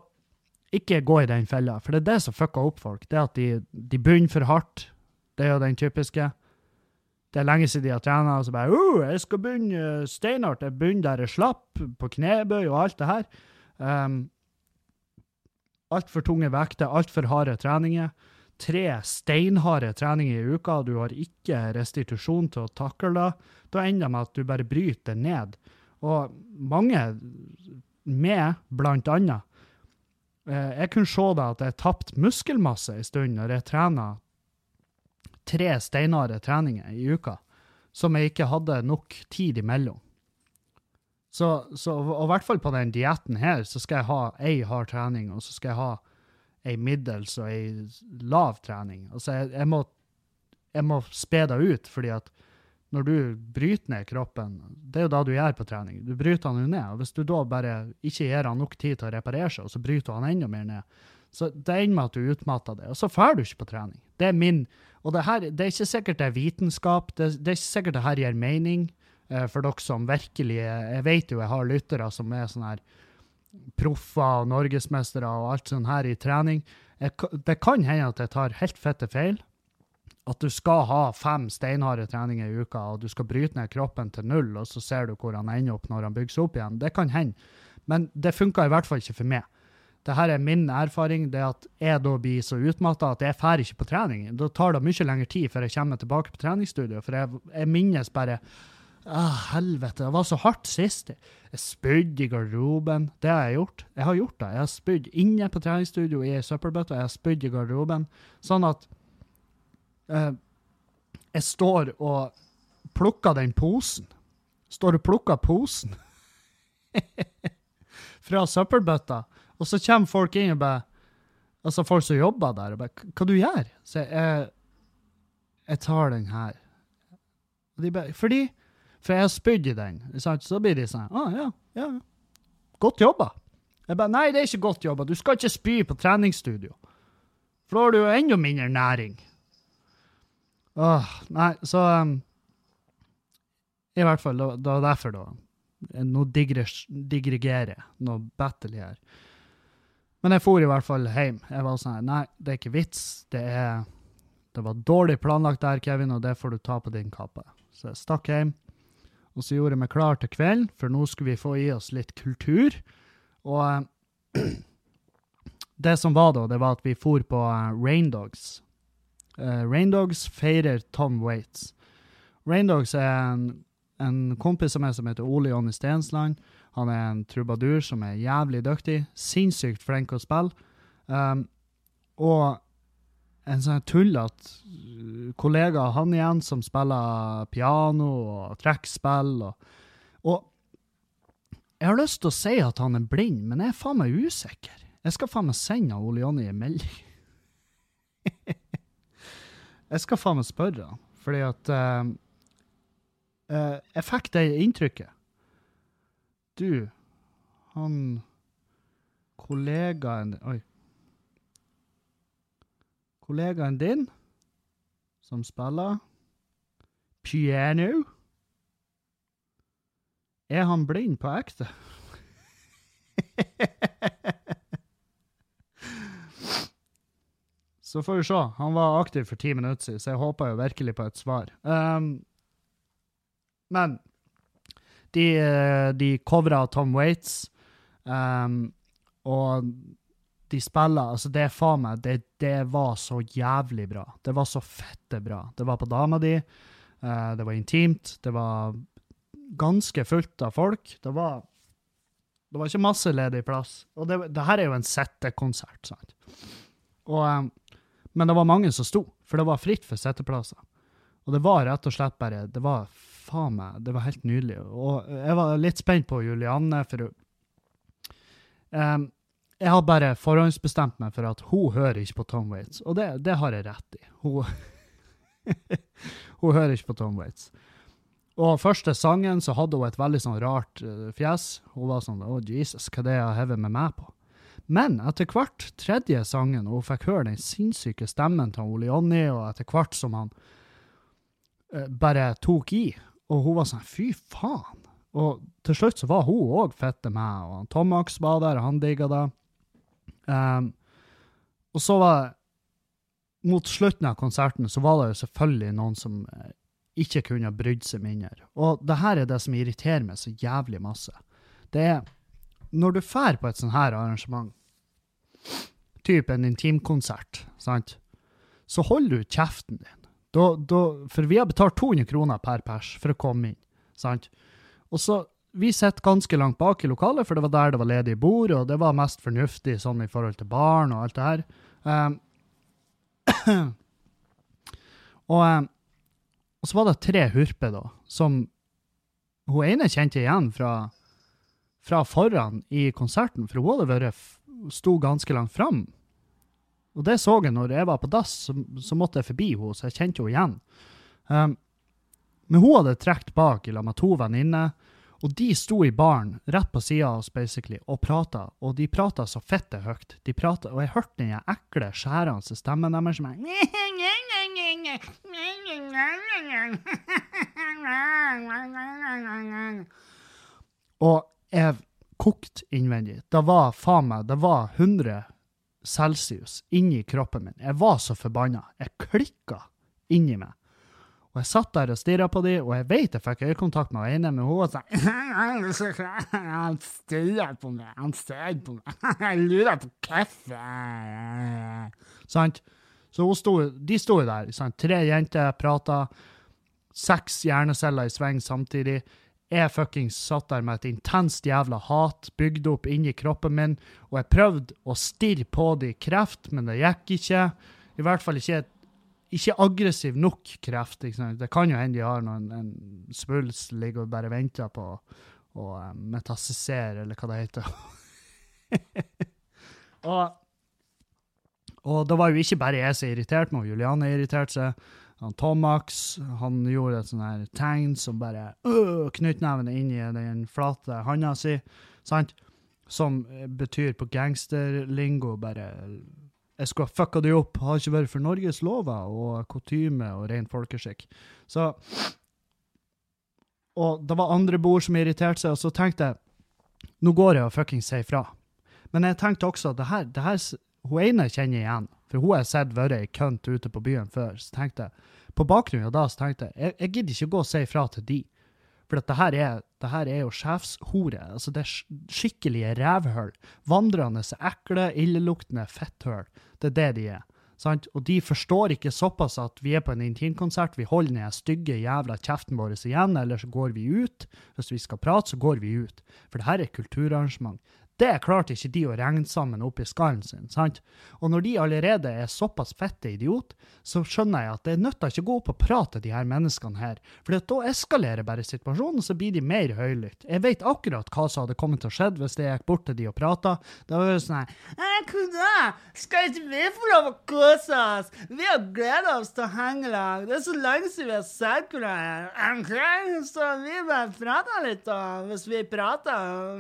ikke gå i den fella, for det er det som fucker opp folk. Det at de, de begynner for hardt. Det er jo den typiske. Det er lenge siden de har trena, og så bare uh, 'Jeg skal begynne steinhardt. Jeg begynner der jeg slapp, på knebøy og alt det her.' Um, Altfor tunge vekter, altfor harde treninger. Tre steinharde treninger i uka, og du har ikke restitusjon til å takle det. Da ender det med at du bare bryter ned. Og mange, med blant annet, eh, jeg kunne se da at jeg tapte muskelmasse en stund når jeg trena tre steinharde treninger i uka, som jeg ikke hadde nok tid imellom. Så, så og i hvert fall på den dietten her, så skal jeg ha ei hard trening, og så skal jeg ha ei middels og ei lav trening. Altså, jeg, jeg må, jeg må spe det ut, fordi at når du bryter ned kroppen, det er jo da du gjør på trening, du bryter den jo ned, og hvis du da bare ikke gir han nok tid til å reparere seg, og så bryter han enda mer ned, så det ender med at du utmatter det, og så drar du ikke på trening. Det er min, og det her, det er ikke sikkert det er vitenskap, det, det er ikke sikkert det her gir mening, eh, for dere som virkelig, jeg vet jo jeg har lyttere som er sånne her proffer og norgesmestere og alt sånn her i trening. Jeg, det kan hende at jeg tar helt fette feil, at du skal ha fem steinharde treninger i uka, og du skal bryte ned kroppen til null, og så ser du hvor han ender opp når han bygger seg opp igjen. Det kan hende. Men det funka i hvert fall ikke for meg. Dette er min erfaring, det at jeg da blir så utmatta at jeg drar ikke på trening. Da tar det mye lengre tid før jeg kommer tilbake på treningsstudio, for jeg, jeg minnes bare Ah, helvete, det var så hardt sist. Jeg spydde i garderoben. Det har jeg gjort. Jeg har gjort det. Jeg har spydd inne på treningsstudio i ei søppelbøtte, jeg har spydd i garderoben. Sånn at eh, jeg står og plukker den posen. Står og plukker posen fra søppelbøtta, og så kommer folk inn og bare Altså folk som jobber der, og bare 'Hva du gjør?' Så jeg, jeg, jeg tar den her. Og de bare, fordi For jeg har spydd i den. sant? Så blir de sånn 'Å, ja, ja. ja. Godt jobba'. Jeg bare 'Nei, det er ikke godt jobba. Du skal ikke spy på treningsstudio'. For da har du jo enda mindre næring. Åh, nei, så um, I hvert fall, det var derfor, da. Nå digres- digregerer jeg noe battle her. Men jeg for i hvert fall hjem. Jeg var sånn Nei, det er ikke vits. Det er Det var dårlig planlagt der, Kevin, og det får du ta på din kappe. Så jeg stakk hjem. Og så gjorde jeg meg klar til kvelden, for nå skulle vi få i oss litt kultur. Og eh, det som var da, det var at vi for på eh, Raindogs. Uh, Raindogs feirer Tom Waits. Raindogs er en, en kompis av meg som heter Ole Jonny Stensland. Han er en trubadur som er jævlig dyktig, sinnssykt flink å spille. Um, og en sånn tullete uh, kollega av han igjen, som spiller piano og trekkspill. Og, og jeg har lyst til å si at han er blind, men jeg er faen meg usikker. Jeg skal faen meg sende Ole Jonny en melding. jeg skal faen meg spørre han, fordi at uh, uh, Jeg fikk det inntrykket. Du, han Kollegaen Oi. Kollegaen din, som spiller piano Er han blind på ekte? Så får vi se. Han var aktiv for ti minutter siden, så jeg håper jo virkelig på et svar. Um, men de, eh, de covra Tom Waits, um, og de spiller Altså, det er faen meg det, det var så jævlig bra. Det var så fette bra. Det var på dama di, uh, det var intimt, det var ganske fullt av folk. Det var det var ikke masse ledig plass. Og det, det her er jo en settekonsert, sant? Og, um, men det var mange som sto, for det var fritt for setteplasser. Og det var rett og slett bare Det var faen meg Det var helt nydelig. Og jeg var litt spent på Julianne, for um, Jeg har bare forhåndsbestemt meg for at hun hører ikke på Tom Waits, og det, det har jeg rett i. Hun hun hører ikke på Tom Waits. Og første sangen så hadde hun et veldig sånn rart eh, fjes. Hun var sånn Å, Jesus, hva er det jeg hevet med meg på? Men etter hvert, tredje sangen, og hun fikk høre den sinnssyke stemmen til Ole Jonny, og etter hvert som han eh, bare tok i, og hun var sånn Fy faen! Og til slutt så var hun òg fette med, og Tomax var der, og han digga det. Um, og så var det Mot slutten av konserten så var det jo selvfølgelig noen som eh, ikke kunne brydd seg mindre. Og det her er det som irriterer meg så jævlig masse. Det er når du fær på et sånn her arrangement, typ en intimkonsert, sant, så holder du kjeften din. Da, da, for vi har betalt 200 kroner per pers for å komme inn, sant? Og så, vi sitter ganske langt bak i lokalet, for det var der det var ledige bord, og det var mest fornuftig sånn i forhold til barn og alt det her. Um, og, um, og så var det tre hurper da, som hun ene kjente igjen fra, fra foran i konserten, for hun hadde vært, sto ganske langt fram. Og det så jeg når jeg var på dass, så, så måtte jeg forbi henne, så jeg kjente henne igjen. Um, men hun hadde trukket bak i lag med to venninner, og de sto i baren rett på sida av oss basically, og prata, og de prata så fitte høyt. De pratet, og jeg hørte den ekle, skjærende stemmen deres som er Og jeg kokte innvendig. Det var faen meg, det var 100 celsius inni kroppen min. Jeg var så forbanna. Jeg klikka inni meg. Og jeg satt der og stirra på dem, og jeg vet jeg fikk øyekontakt med henne, men hun var sånn Han stirrer på meg, han stirrer på meg, jeg lurer på kaffe. Sant? Så sto, de sto der, sant? tre jenter prata, seks hjerneceller i sving samtidig. Jeg fuckings satt der med et intenst jævla hat bygd opp inni kroppen min, og jeg prøvde å stirre på det i kreft, men det gikk ikke. I hvert fall ikke, ikke aggressiv nok kreft. Det kan jo hende de har noen en svulst ligger og bare venter på å eh, metastasere, eller hva det heter. og, og det var jo ikke bare jeg som irriterte meg, Juliane irriterte seg. Han Tomax han gjorde et sånn her tegn som bare øh, knyttneven inn i den flate handa si, sant? Som eh, betyr på gangsterlingo bare Jeg skulle ha fucka de opp, har ikke vært for Norges lover og kutyme og ren folkeskikk. Så Og det var andre bord som irriterte seg, og så tenkte jeg Nå går jeg og fuckings sier ifra. Men jeg tenkte også at det her, det her Hun ene kjenner igjen, for hun har sett vært ei kønt ute på byen før. Så tenkte jeg, på bakgrunn av det, så tenkte jeg jeg, jeg gidder ikke gå og si ifra til de. For det her er, det her er jo sjefshore. Altså, det er skikkelige rævhull. Vandrende, ekle, illeluktende fetthull. Det er det de er. Sant? Og de forstår ikke såpass at vi er på en intimkonsert, vi holder den stygge jævla kjeften vår igjen, eller så går vi ut. Hvis vi skal prate, så går vi ut. For det her er kulturarrangement. Det klarte ikke de å regne sammen oppi skallen sin, sant? Og når de allerede er såpass fette idiot, så skjønner jeg at det nytter ikke å gå opp og prate de her menneskene her, for da eskalerer bare situasjonen, så blir de mer høylytte. Jeg vet akkurat hva som hadde kommet til å skje hvis jeg gikk bort til de og prata. Da var jo sånn her da? Skal ikke vi få lov å kose oss? Vi har gleda oss til å henge lag. Det er så lenge siden vi har sett hverandre. Så vi bare prater litt, da. Hvis vi prater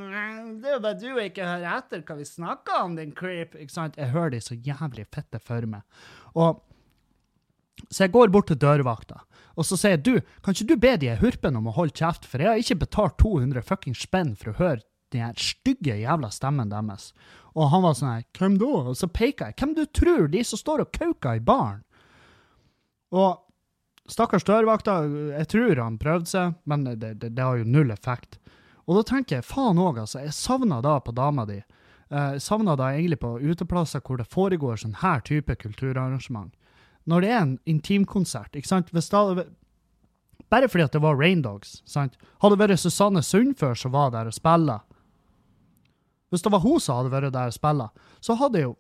Det er jo bare du og ikke høre etter hva vi snakker om, din creep. Ikke sant? Jeg hører de så jævlig fette for meg. Og så jeg går bort til dørvakta, og så sier jeg, du, kan ikke du be de hurpene om å holde kjeft, for jeg har ikke betalt 200 fucking spenn for å høre den stygge jævla stemmen deres. Og han var sånn her, hvem da? Og så peker jeg, hvem du tror, de som står og kauker i baren? Og stakkars dørvakta, jeg tror han prøvde seg, men det, det, det har jo null effekt. Og da tenker jeg, faen òg, altså, jeg savna da på dama di. Eh, Jeg savna da egentlig på uteplasser hvor det foregår sånn her type kulturarrangement. Når det er en intimkonsert, ikke sant Hvis da, Bare fordi at det var Raindogs, sant? Hadde det vært Susanne Sundfør som var der og spilla, hvis det var hun som hadde vært der og spilla, så hadde jo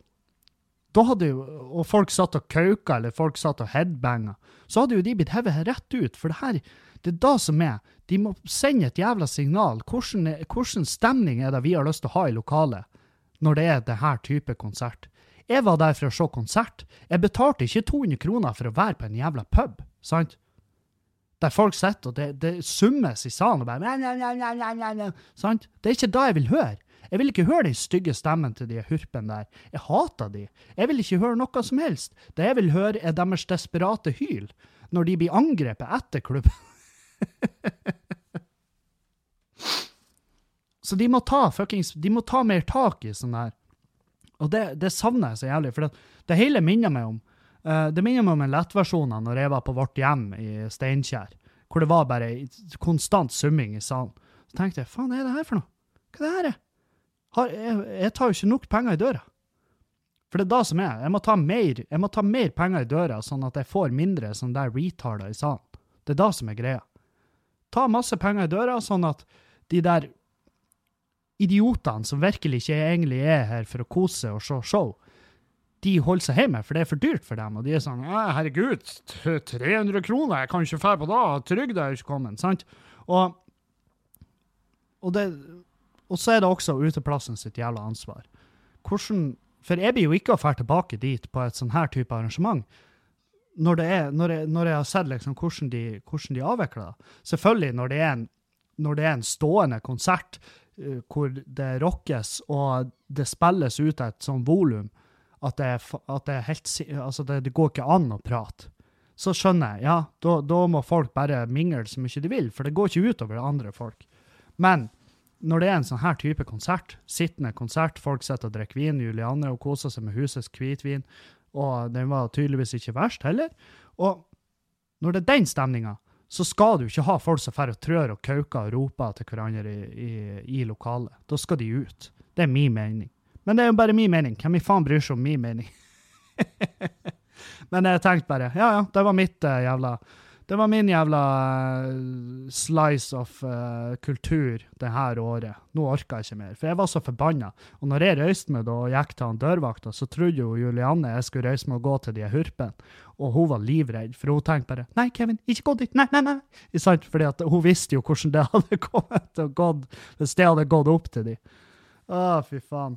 da hadde jo, og folk satt og kauka, eller folk satt og headbanga, så hadde jo de blitt hevet rett ut. For det her, det er da som er. De må sende et jævla signal. Hvordan, hvordan stemning er det vi har lyst til å ha i lokalet når det er det her type konsert? Jeg var der for å se konsert. Jeg betalte ikke 200 kroner for å være på en jævla pub. sant? Der folk sitter, og det, det summes i salen, og bare Sant? Det er ikke da jeg vil høre. Jeg vil ikke høre den stygge stemmen til de hurpene der. Jeg hater de. Jeg vil ikke høre noe som helst. Det jeg vil høre, er deres desperate hyl når de blir angrepet etter klubben. Så de må ta fuckings, de må ta mer tak i sånn her. Og det, det savner jeg så jævlig, for det, det hele minner meg om uh, Det minner meg om en lettversjon av når jeg var på Vårt Hjem i Steinkjer, hvor det var bare konstant summing i salen. Så tenkte jeg, faen, er det her for noe? Hva er det her? er? Har, jeg, jeg tar jo ikke nok penger i døra. For det er da som er. Jeg må ta mer, må ta mer penger i døra, sånn at jeg får mindre sånn der retarder i salen. Det er da som er greia. Ta masse penger i døra, sånn at de der idiotene som virkelig ikke egentlig er her for å kose og se show, de holder seg hjemme, for det er for dyrt for dem. Og de er sånn herregud, 300 kroner, jeg kan ikke dra på da, trygda er ikke kommet. sant? Og, og, det, og så er det også uteplassen sitt jævla ansvar. Hvordan, for jeg blir jo ikke å dra tilbake dit på et sånn her type arrangement. Når, det er, når, jeg, når jeg har sett liksom hvordan, de, hvordan de avvikler det. Selvfølgelig når det en, når det er en stående konsert uh, hvor det rockes og det spilles ut et sånn volum at det, at det helt Altså, det går ikke an å prate. Så skjønner jeg, ja, da, da må folk bare mingle så mye de vil, for det går ikke utover andre folk. Men når det er en sånn her type konsert, sittende konsert, folk sitter og drikker vin, Julianne og koser seg med husets hvitvin, og den var tydeligvis ikke verst heller. Og når det er den stemninga, så skal du ikke ha folk som drar og trør og kauker og roper til hverandre i, i, i lokalet. Da skal de ut. Det er min mening. Men det er jo bare min mening. Hvem i faen bryr seg om min mening? Men jeg tenkte bare, ja ja, det var mitt uh, jævla Det var min jævla eh, slice of uh, kultur det her året. Nå orka jeg ikke mer, for jeg var så forbanna. Og når jeg røyste meg da og gikk til han dørvakta, så trodde jo Julianne jeg skulle røyse meg og gå til de hurpene. Og hun var livredd, for hun tenkte bare Nei, Kevin, ikke gå dit! Nei, nei, nei! Sant? Fordi at hun visste jo hvordan det hadde kommet til å gått hvis det hadde gått opp til de. Å, fy faen.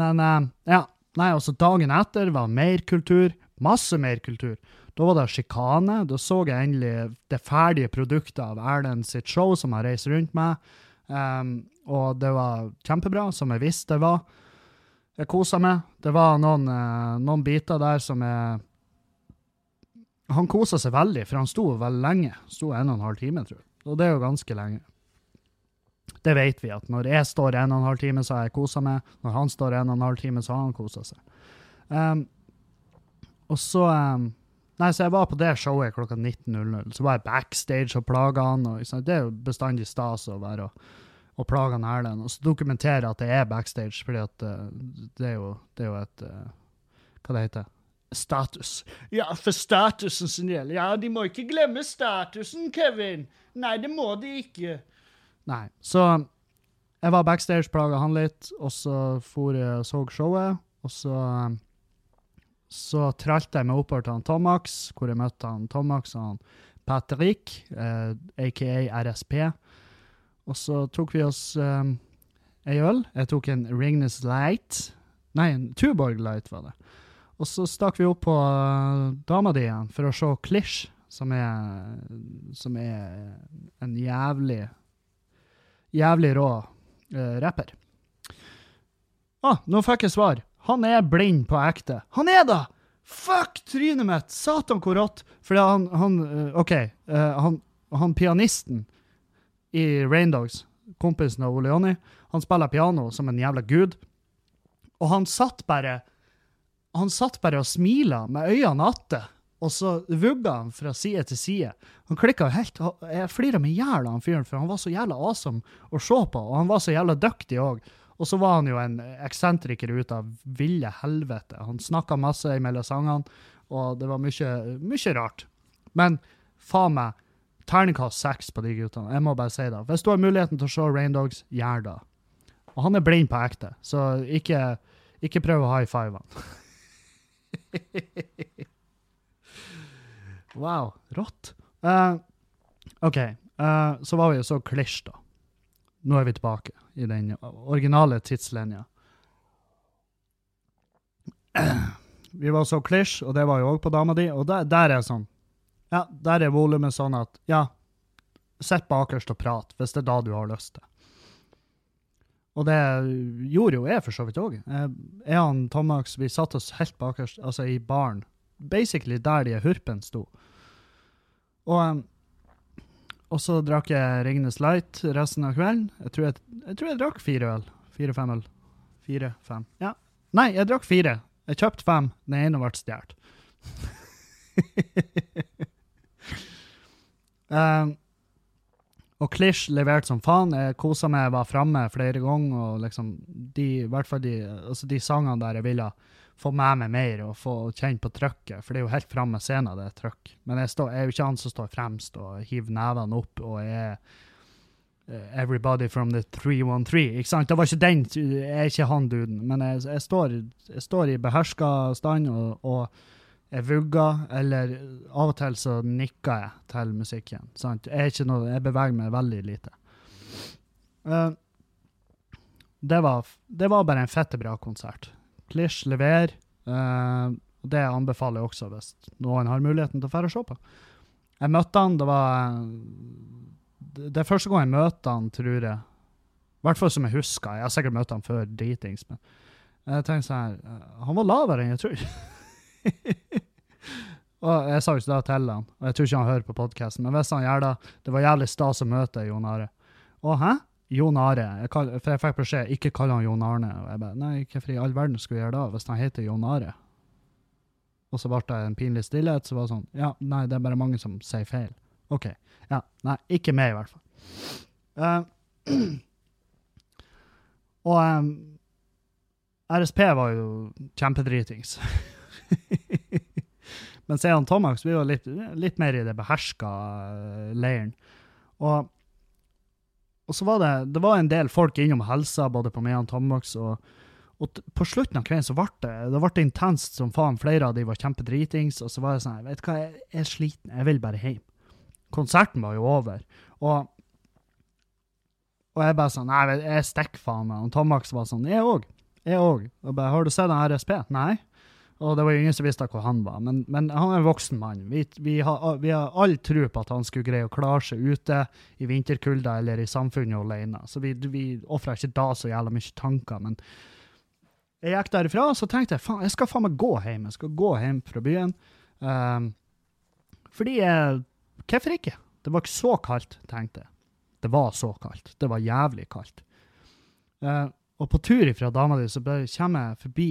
Men uh, ja. Nei, altså dagen etter var mer kultur. Masse mer kultur. Da var det sjikane. Da så jeg endelig det ferdige produktet av Erlend sitt show, som jeg reiser rundt med. Um, og det var kjempebra, som jeg visste det var. Jeg kosa meg. Det var noen, uh, noen biter der som jeg Han kosa seg veldig, for han sto veldig lenge. Sto en og en halv time, tror jeg. Og det er jo ganske lenge. Det vet vi, at når jeg står en og en halv time, så har jeg kosa meg. Når han står en og en halv time, så har han kosa seg. Um, og så um, Nei, så jeg var på det showet klokka 19.00. Så var jeg backstage og plaga han. Og, det er jo bestandig stas å være og, og plage Erlend. Og så dokumentere at det er backstage, fordi at uh, det, er jo, det er jo et uh, Hva det heter Status. Ja, for statusen sin del. Ja, de må ikke glemme statusen, Kevin. Nei, det må de ikke. Nei, så jeg var backstage, plaga han litt, og så for jeg og så showet, og så så tralte jeg meg oppover til han Tomax, hvor jeg møtte han Tomax og han Patrick, eh, aka RSP. Og så tok vi oss eh, ei øl. Jeg tok en Ringnes Light. Nei, en Tuborg Light var det. Og så stakk vi opp på eh, dama di igjen for å se Klish, som er, som er en jævlig Jævlig rå eh, rapper. Ah, nå fikk jeg svar. Han er blind på ekte. Han er da! Fuck trynet mitt! Satan, hvor rått! Fordi han, han eh, OK, eh, han, han pianisten i Raindogs, kompisen av Ole Jonny, han spiller piano som en jævla gud. Og han satt bare Han satt bare og smila med øynene atte, og så vugga han fra side til side. Han klikka helt Jeg flira meg i hjel av han fyren, for han var så jævla awesome å se på, og han var så jævla dyktig òg. Og så var han jo en eksentriker ut av ville helvete. Han snakka masse mellom sangene, og det var mye, mye rart. Men faen meg, terningkast seks på de guttene. Jeg må bare si det. Hvis du har muligheten til å se Raindogs, gjør det. Og han er blind på ekte, så ikke, ikke prøv å high five han. wow, rått. Uh, OK, Uh, så var vi jo så klisj, da. Nå er vi tilbake i den originale tidslinja. Vi var så klisj, og det var jo òg på dama di, og der, der er sånn Ja, der er volumet sånn at ja, sitt bakerst og prat, hvis det er da du har lyst til. Og det gjorde jo jeg for så vidt òg. Jeg og Tomax vi satte oss helt bakerst, altså i baren. Basically der de hurpen sto. Og, og så drakk jeg Ringnes Light resten av kvelden. Jeg tror jeg, jeg, tror jeg drakk fire øl. Fire-fem øl. Fire-fem. Ja. Nei, jeg drakk fire. Jeg kjøpte fem. Den ene ble stjålet. um, og Klisj leverte som faen. Jeg kosa meg, var framme flere ganger. Og liksom de, hvert fall de, altså de sangene der jeg ville få med meg mer og få kjenne på trøkket, for det er jo helt framme scenen det er trøkk. Men jeg, står, jeg er jo ikke han som står fremst og hiver nevene opp og er eh, Everybody from the 313. Ikke sant? Det var ikke den, jeg er ikke han duden, men jeg, jeg, står, jeg står i beherska stand og, og jeg vugger, eller av og til så nikker jeg til musikken. Sant? Jeg, noe, jeg beveger meg veldig lite. Uh, det, var, det var bare en fette bra konsert. Klish leverer. Uh, det anbefaler jeg også hvis noen har muligheten til å dra og se på. Jeg møtte han, det var Det det er første gang jeg møter han, tror jeg. I hvert fall som jeg husker. Jeg har sikkert møtt han før dritings, men jeg tenkte sånn her eh, Han var lavere enn jeg tror. og jeg sa jo ikke det til han, og jeg tror ikke han hører på podkasten, men hvis han gjør det Det var jævlig stas å møte Jon Are. Å, hæ? Jon Are. For jeg fikk beskjed ikke kall han Jon Arne. Og jeg bare Nei, hvorfor i all verden skulle jeg gjøre det hvis han heter Jon Are? Og så ble det en pinlig stillhet. Så var det sånn Ja, nei, det er bare mange som sier feil. OK. Ja. Nei, ikke meg, i hvert fall. Uh, og um, RSP var jo kjempedritings. Men og Tomax vi jo litt, litt mer i det beherska eh, leiren. Og, og så var det, det var en del folk innom helsa, både på meg og Tomax. Og, og på slutten av kvelden så ble det, det ble intenst som faen. Flere av de var kjempedritings. Og så var jeg sånn Vet du hva, jeg er sliten. Jeg vil bare hjem. Konserten var jo over. Og, og jeg bare sånn Nei, jeg stikker faen meg. Og Tomax var sånn Jeg òg. Jeg òg. Og bare Har du sett den RSP? Nei. Og det var jo ingen som visste hvor han var. Men, men han er en voksen mann. Vi, vi, har, vi har all tro på at han skulle greie å klare seg ute i vinterkulda eller i samfunnet alene. Så vi, vi ofra ikke da så jævla mye tanker. Men jeg gikk derifra, så tenkte jeg faen, jeg skal faen meg gå hjem. Jeg skal gå hjem fra byen. Um, fordi jeg Hvorfor ikke? Det var ikke så kaldt, tenkte jeg. Det var så kaldt. Det var jævlig kaldt. Uh, og på tur ifra dama di så kommer jeg forbi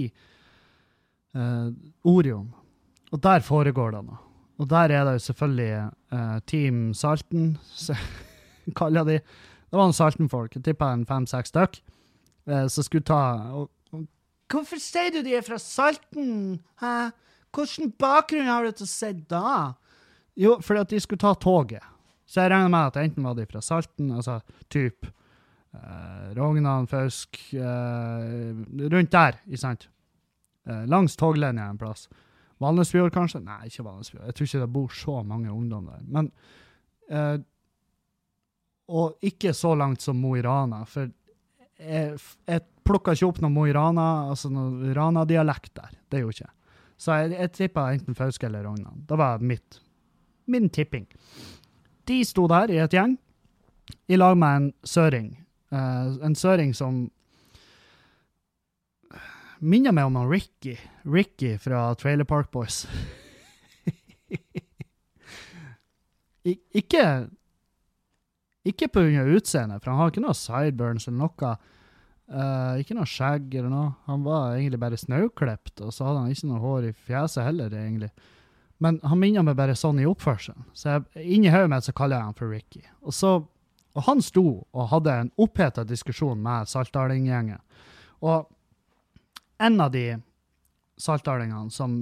eh, Orion, og der foregår det noe. Og der er det jo selvfølgelig eh, Team Salten, kaller de. Det var noen Salten-folk, jeg tippa en fem-seks stykk, eh, som skulle ta og, og, Hvorfor sier du de er fra Salten? Hæ? Hvilken bakgrunn har du til å si da? Jo, fordi at de skulle ta toget. Så jeg regner med at enten var de fra Salten, altså typ eh, Rognan, Fausk eh, Rundt der, ikke sant? Eh, langs toglinja en plass. Valnesfjord, kanskje? Nei, ikke Valnesfjord. Jeg tror ikke det bor så mange ungdom der. Men eh, Og ikke så langt som Mo i Rana, for jeg, jeg plukka ikke opp noe Mo i Rana, altså noe Rana-dialekt der. Det gjorde ikke jeg. Så jeg, jeg tippa enten Fauske eller Rognan. Det var mitt, min tipping. De sto der i et gjeng, i lag med en søring. Eh, en søring som minner meg om han Ricky. Ricky fra Trailer Park Boys. Ik ikke Ikke av utseendet, for han har ikke noe sideburns eller noe. Uh, ikke noe skjegg eller noe. Han var egentlig bare snauklipt, og så hadde han ikke noe hår i fjeset heller, egentlig. Men han minner meg bare sånn i oppførselen. Så inni hodet mitt så kaller jeg han for Ricky. Og, så, og han sto og hadde en oppheta diskusjon med Saltdaling-gjengen. Og en av de saltdalingene som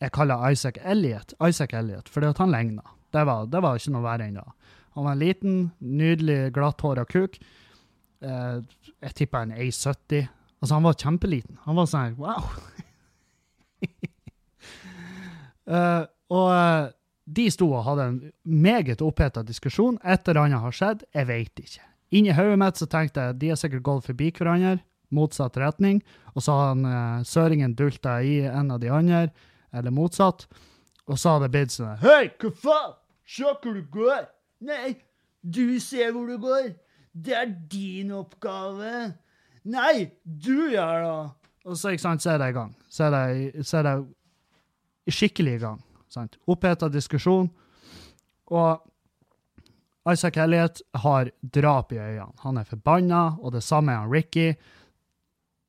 jeg kaller Isaac Elliot, Isaac Elliot, fordi at han ligna. Det det var ikke noe verre enn det. Han var en liten, nydelig, glatthåra kuk. Eh, jeg tippa en A70. Altså, han var kjempeliten. Han var sånn wow. uh, og uh, de sto og hadde en meget oppheta diskusjon. Et eller annet har skjedd, jeg veit ikke. Inni hodet mitt så tenkte jeg de har sikkert gått forbi hverandre, motsatt retning, og så har han eh, søringen dulta i en av de andre, eller motsatt. Og så har det blitt sånn Hei, hva faen? Se hvor du går. Nei, du ser hvor du går. Det er din oppgave. Nei, du gjør det. Og så, ikke sant, så er det i gang. Så er det, så er det skikkelig i gang. Sant? Oppheta diskusjon. Og Isaac Elliot har drap i øynene. Han er forbanna, og det samme er han Ricky.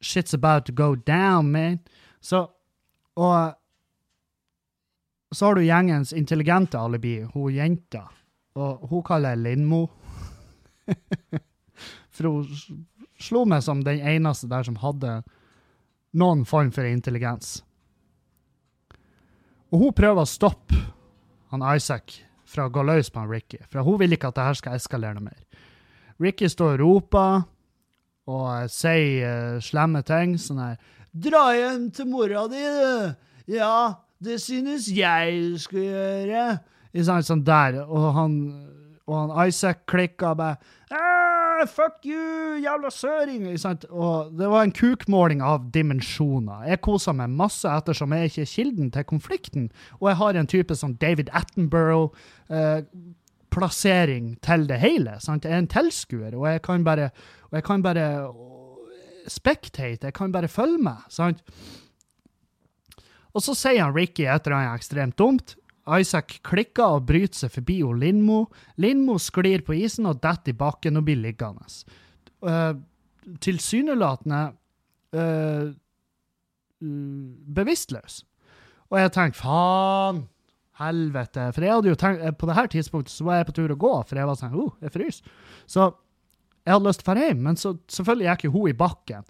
Shit's about to go down, man. Så, og så har du gjengens intelligente alibi, hun jenta. Og hun kaller jeg Lindmo. For hun slo meg som den eneste der som hadde noen form for intelligens. Og hun prøver å stoppe han Isaac fra å gå løs på han Ricky, for hun vil ikke at det her skal eskalere noe mer. Ricky står og roper og eh, sier eh, slemme ting, sånn her Dra hjem til mora di, du! Ja, det synes jeg du skal gjøre. Ikke sant, sånn der. Og han, og han Isaac klikka bare «Ah, Fuck you, jævla søring! I sånn, Og det var en kukmåling av dimensjoner. Jeg kosa meg masse ettersom jeg ikke er kilden til konflikten, og jeg har en type som David Attenborough eh, plassering til det hele. Sant? Jeg er en tilskuer, og jeg kan bare, og jeg kan bare spectate, jeg kan bare følge med. Sant? Og så sier han Ricky et eller annet ekstremt dumt. Isaac klikker og bryter seg forbi og Lindmo. Lindmo sklir på isen og detter i bakken og blir liggende. Uh, Tilsynelatende uh, bevisstløs. Og jeg tenker faen, helvete. For jeg hadde jo tenkt, på det her tidspunktet så var jeg på tur å gå, for jeg var sånn, oh, jeg fryser. Så jeg hadde lyst til å dra hjem, men så selvfølgelig gikk jo hun i bakken.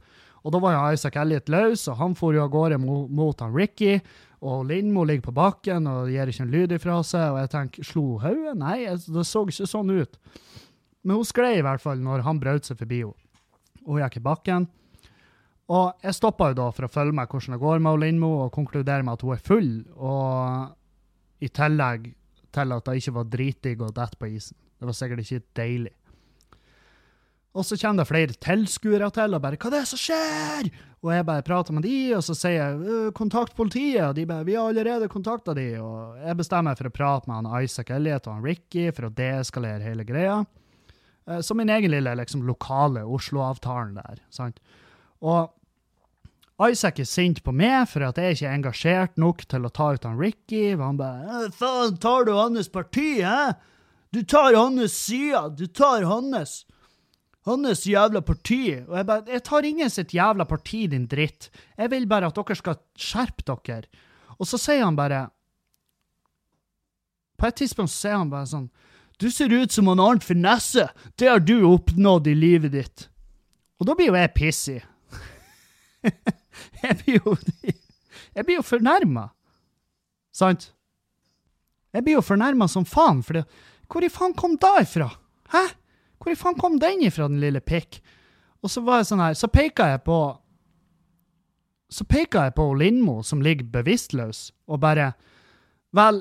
Og da var jo Isaac Elliot løs, og han for jo av gårde mot, mot han Ricky. Og Lindmo ligger på bakken og gir ikke en lyd ifra seg. Og jeg tenker, slo hun hodet? Nei, det så ikke sånn ut. Men hun sklei i hvert fall når han brøt seg forbi henne. Hun gikk i bakken. Og jeg stoppa jo da for å følge med hvordan det går med Lindmo, og konkludere med at hun er full. Og i tillegg til at det ikke var dritdigg å dette på isen. Det var sikkert ikke deilig. Og så kommer det flere tilskuere til og bare 'Hva er det som skjer?' Og jeg bare prater med de, og så sier jeg «Øh, 'kontakt politiet', og de bare 'vi har allerede kontakta de', og jeg bestemmer meg for å prate med han Isaac Elliot og han Ricky for å deeskalere hele greia. Så Som min egen lille liksom, lokale Oslo-avtalen der. sant? Og Isaac er sint på meg for at jeg ikke er engasjert nok til å ta ut han Ricky. Og han bare «Øh, 'Faen, tar du hans parti, hæ? Du tar hans side, du tar hans' hans jævla parti. Og jeg bare, jeg tar ingen sitt jævla parti, din dritt. Jeg vil bare at dere skal skjerpe dere. Og så sier han bare På et tidspunkt så sier han bare sånn Du ser ut som han Arnt Finesse. Det har du oppnådd i livet ditt. Og da blir jo jeg pissig. jeg blir jo Jeg blir jo fornærma. Sant? Jeg blir jo fornærma som faen, for hvor i faen kom det ifra? Hæ? Hvor i faen kom den ifra, den lille pikk? Og så var jeg sånn her, så peka jeg på Så peka jeg på Lindmo, som ligger bevisstløs, og bare Vel,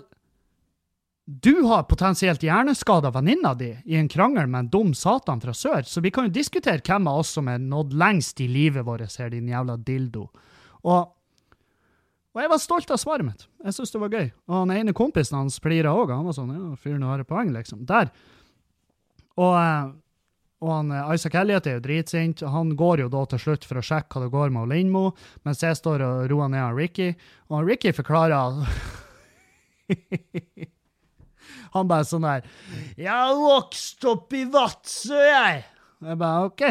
du har potensielt hjerneskada venninna di i en krangel med en dum satan fra sør, så vi kan jo diskutere hvem av oss som er nådd lengst i livet vårt her, din jævla dildo. Og og jeg var stolt av svaret mitt. Jeg syntes det var gøy. Og den ene kompisen hans flira òg. Han var sånn Ja, fyren har et poeng, liksom. Der. Og, eh, og han, eh, Isaac Elliot er jo dritsint. Han går jo da til slutt for å sjekke hva det går med Lindmo, mens jeg står og roer ned han Ricky. Og Ricky forklarer Han bare sånn der 'Jeg har vokst opp i Vadsø, jeg.' Jeg bare OK.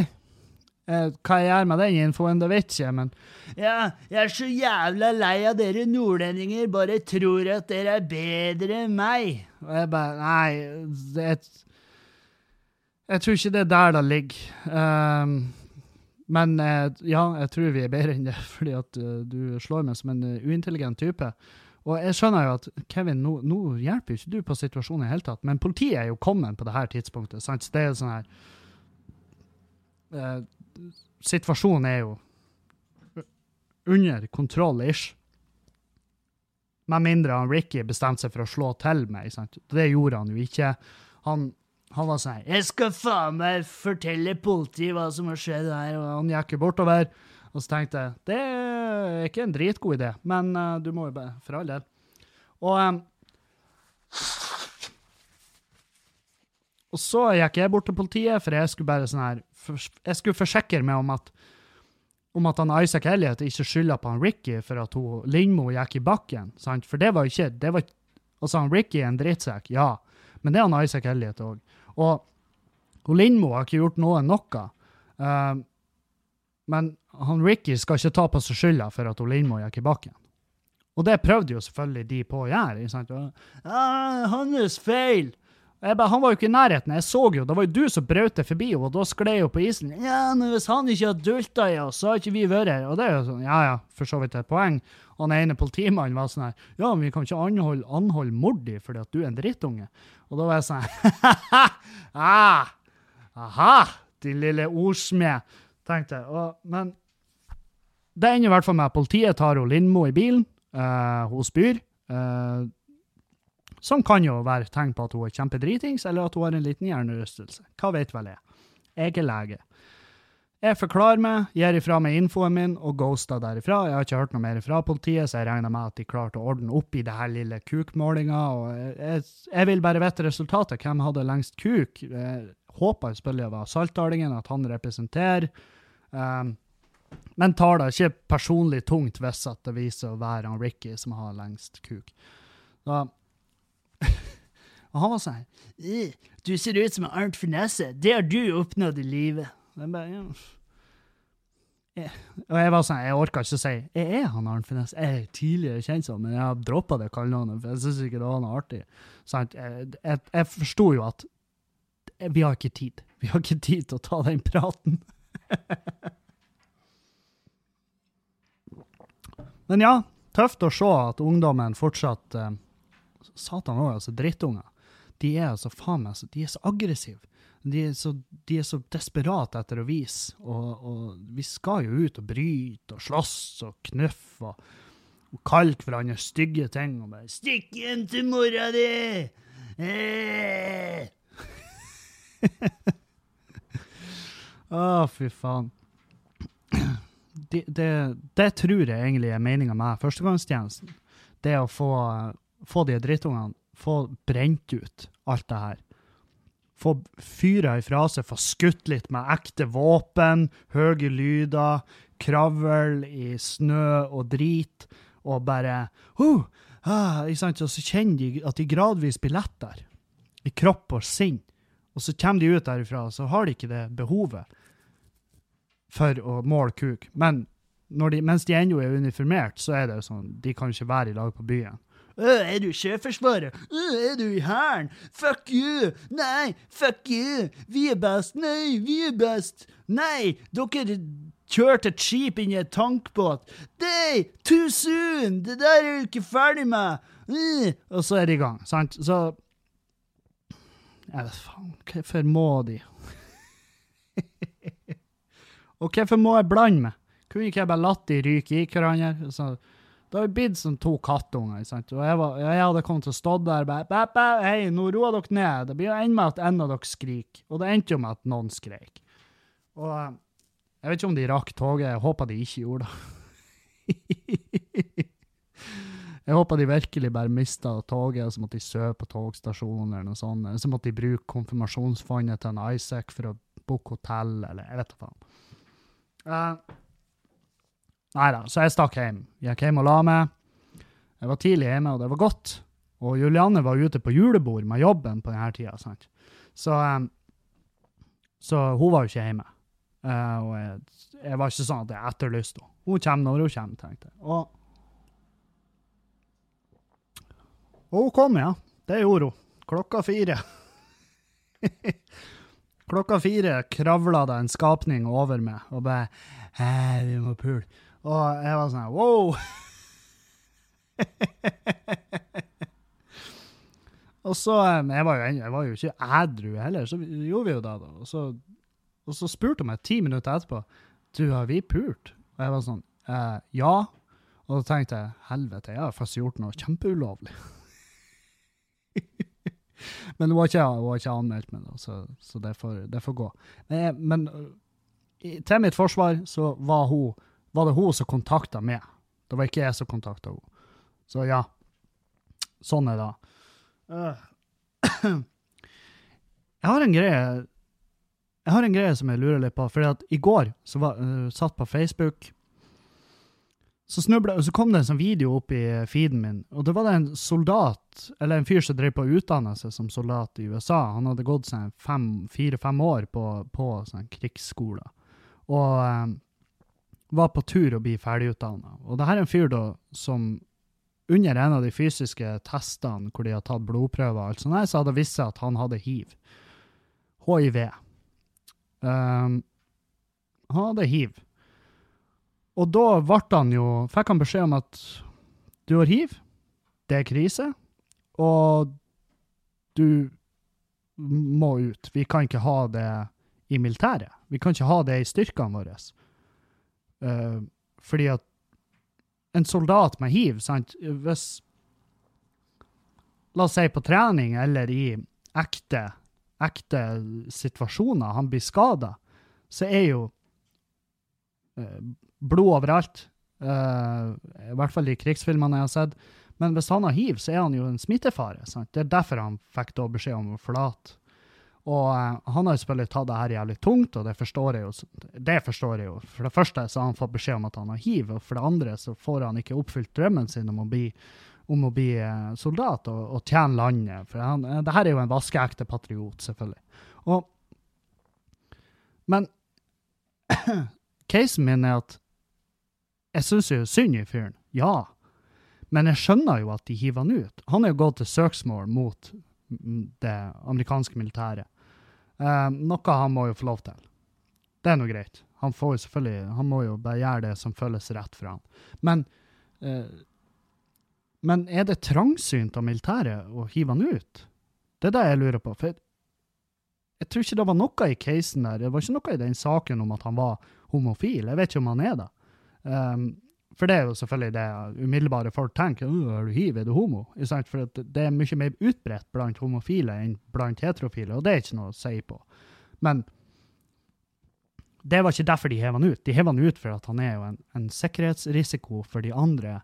Eh, hva jeg gjør med den infoen, det vet jeg, men Ja, jeg er så jævla lei av dere nordlendinger, bare tror at dere er bedre enn meg. Og jeg bare Nei, det Jeg tror ikke det er der det ligger. Um, men eh, ja, jeg tror vi er bedre enn det, fordi at eh, du slår meg som en uintelligent type. Og jeg skjønner jo at Kevin, nå, nå hjelper jo ikke du på situasjonen i hele tatt, men politiet er jo kommet på det her tidspunktet. sant? Så det er jo sånn her eh, Situasjonen er jo under kontroll-ish. Med mindre han Ricky bestemte seg for å slå til meg. sant? Det gjorde han jo ikke. Han, han var sånn her 'Jeg skal faen meg fortelle politiet hva som har skjedd her', og han gikk jo bortover. Og så tenkte jeg det er ikke en dritgod idé, men uh, du må jo bare For all del. Og um, Og så gikk jeg bort til politiet, for jeg skulle bare sånn her Jeg skulle forsikre meg om at om at han Isaac Elliot ikke skylder på han Ricky for at hun Lindmo gikk i bakken. Sant? For det var ikke det var, Altså, han Ricky er en drittsekk, ja, men det er han Isaac Elliot òg. Og hun Lindmo har ikke gjort noe noe. Eh, men han Ricky skal ikke ta på seg skylda for at Lindmo gikk i bakken. Og det prøvde jo selvfølgelig de på å gjøre. sant? Og, hans feil! Bare, han var jo ikke i nærheten. Jeg så jo, det var jo du som brøt det forbi henne, og da skled hun på isen. Ja, men hvis han ikke hadde dulta i oss, så har ikke vi vært her. Og det er jo sånn, ja ja, for så vidt et poeng. Den ene politimannen var sånn her, ja, men vi kan ikke anholde, anholde mor di fordi at du er en drittunge. Og da var jeg sånn, ah, aha, din lille ordsmed, tenkte jeg. Og, men det ender i hvert fall med at politiet tar Lindmo i bilen. Uh, hun spyr. Uh, som kan jo være tegn på at hun er kjempedritings, eller at hun har en liten hjernerystelse. Hva vet vel jeg? Jeg er lege. Jeg forklarer meg, gir ifra meg infoen min og ghoster derifra. Jeg har ikke hørt noe mer fra politiet, så jeg regner med at de klarte å ordne opp i det her lille kukmålinga. jeg, jeg vil bare vite resultatet. Hvem hadde lengst kuk? Jeg håper selvfølgelig det var Saltdalingen, at han representerer. Um, men tar det ikke personlig tungt hvis at det viser å være han Ricky som har lengst kuk. Da, og han var sånn «Eh, Du ser ut som en Arnt Finesse. Det har du oppnådd i livet. Jeg bare, ja. Og jeg var sånn, jeg orka ikke å si jeg er han Arnt Finesse. Jeg er tidligere kjent som, men jeg har droppa det kallenavnet, jeg syns ikke det var noe artig. Sånn, Jeg, jeg, jeg forsto jo at vi har ikke tid. Vi har ikke tid til å ta den praten. Men ja, tøft å se at ungdommen fortsatt eh, Satan òg, altså drittunger. De er altså faen meg de er så aggressive. De er så, de er så desperate etter å vise. Og, og vi skal jo ut og bryte og slåss og knuffe og, og kalke hverandre stygge ting. Og bare 'Stikk hjem til mora di!' Eh. Å, fy faen. Det, det, det tror jeg egentlig er meninga med førstegangstjenesten. Det å få, få de drittungene Få brent ut alt det her. Få fyra ifra seg, få skutt litt med ekte våpen, høye lyder, kravl i snø og drit, og bare uh, ah, ikke sant? Og så kjenner de at de gradvis blir lettere i kropp og sinn. Og så kommer de ut derifra, så har de ikke det behovet for å måle kuk. Men de, mens de ennå er uniformert, så er det sånn, de kan ikke være i lag på byen. Øh, er du i Sjøforsvaret? Øh, er du i Hæren? Fuck you! Nei, fuck you! Vi er best! Nei, vi er best! Nei, dere kjørte et skip inn i en tankbåt! Nei, too soon! Det der er du ikke ferdig med! Øh. Og så er de i gang, sant? Så Jeg vet faen, hvorfor må de? Og hvorfor må jeg blande meg? Kunne ikke jeg bare latt de ryke i hverandre? Så, det har blitt som to kattunger. sant? Og jeg, var, jeg hadde kommet til å stå der bare bæ, bæ, Hei, nå roer dere ned. Det blir jo enda med at en av dere skriker. Og det endte jo med at noen skrek. Og eh, jeg vet ikke om de rakk toget. Jeg håper de ikke gjorde det. Jeg håper de virkelig bare mista toget, og så måtte de sove på togstasjonen, eller noe sånt. Eller så måtte de bruke konfirmasjonsfondet til en Isaac for å booke hotell, eller jeg vet da faen. Uh, Nei da, så jeg stakk hjem. Gikk hjem og la meg. Jeg var tidlig hjemme, og det var godt. Og Julianne var ute på julebord med jobben på denne tida, sant. Så, um, så hun var jo ikke hjemme. Uh, og jeg, jeg var ikke sånn at jeg etterlyste henne. Hun kommer når hun kommer, tenkte jeg. Og, og hun kom, ja. Det gjorde hun. Klokka fire. Klokka fire kravla det en skapning over meg og bare vi må pule. Og jeg var sånn wow! og så um, jeg var, jo, jeg var jo ikke ædru heller, så gjorde vi jo det, da. Og så, og så spurte hun meg ti minutter etterpå Du, har vi pult? Og jeg var sånn eh, Ja. Og da tenkte jeg helvete, jeg har faktisk gjort noe kjempeulovlig. Men hun har ikke, hun har ikke anmeldt meg, da, så, så det, får, det får gå. Men, men øh, til mitt forsvar så var, hun, var det hun som kontakta meg. Det var ikke jeg som kontakta henne. Så ja. Sånn er det. Øh. Jeg har en greie Jeg har en greie som jeg lurer litt på. At i går så var, uh, satt på Facebook så snublet, Så kom det en sånn video opp i feeden min, og da var det en soldat, eller en fyr som drev på å utdanne seg som soldat i USA. Han hadde gått sånn fire-fem år på, på sånn krigsskole, og um, var på tur å bli ferdigutdanna. Og det her er en fyr da som under en av de fysiske testene hvor de har tatt blodprøver, og alt sånt, her, så hadde det vist seg at han hadde hiv. HIV. Um, han hadde hiv. Og da ble han jo, fikk han beskjed om at du har hiv, det er krise, og du må ut. Vi kan ikke ha det i militæret. Vi kan ikke ha det i styrkene våre. Uh, fordi at en soldat med hiv, sant, hvis La oss si på trening eller i ekte, ekte situasjoner han blir skada, så er jo eh, blod overalt. Uh, I hvert fall de krigsfilmene jeg har sett. Men hvis han har hiv, så er han jo en smittefare. Sant? Det er derfor han fikk da beskjed om å forlate. Og uh, han har jo selvfølgelig tatt det her jævlig tungt, og det forstår jeg jo. Det forstår jeg jo. For det første så har han fått beskjed om at han har hiv, og for det andre så får han ikke oppfylt drømmen sin om å bli, om å bli eh, soldat og, og tjene landet. For han, uh, det her er jo en vaskeekte patriot, selvfølgelig. Og, men casen min er at jeg syns jo synd i fyren, ja. Men jeg skjønner jo at de hiver han ut. Han er jo gått til søksmål mot det amerikanske militæret. Eh, noe han må jo få lov til. Det er nå greit. Han, får jo selvfølgelig, han må jo bare gjøre det som føles rett for han. Men, eh, men er det trangsynt av militæret å hive han ut? Det er det jeg lurer på. For jeg, jeg tror ikke det var noe i casen der. Det var ikke noe i den saken om at han var homofil. Jeg vet ikke om han er det. Um, for det er jo selvfølgelig det umiddelbare folk tenker. Er du hiv, er du homo? For det er mye mer utbredt blant homofile enn blant heterofile, og det er ikke noe å si på. Men det var ikke derfor de hev han ut. De hev han ut for at han er jo en, en sikkerhetsrisiko for de andre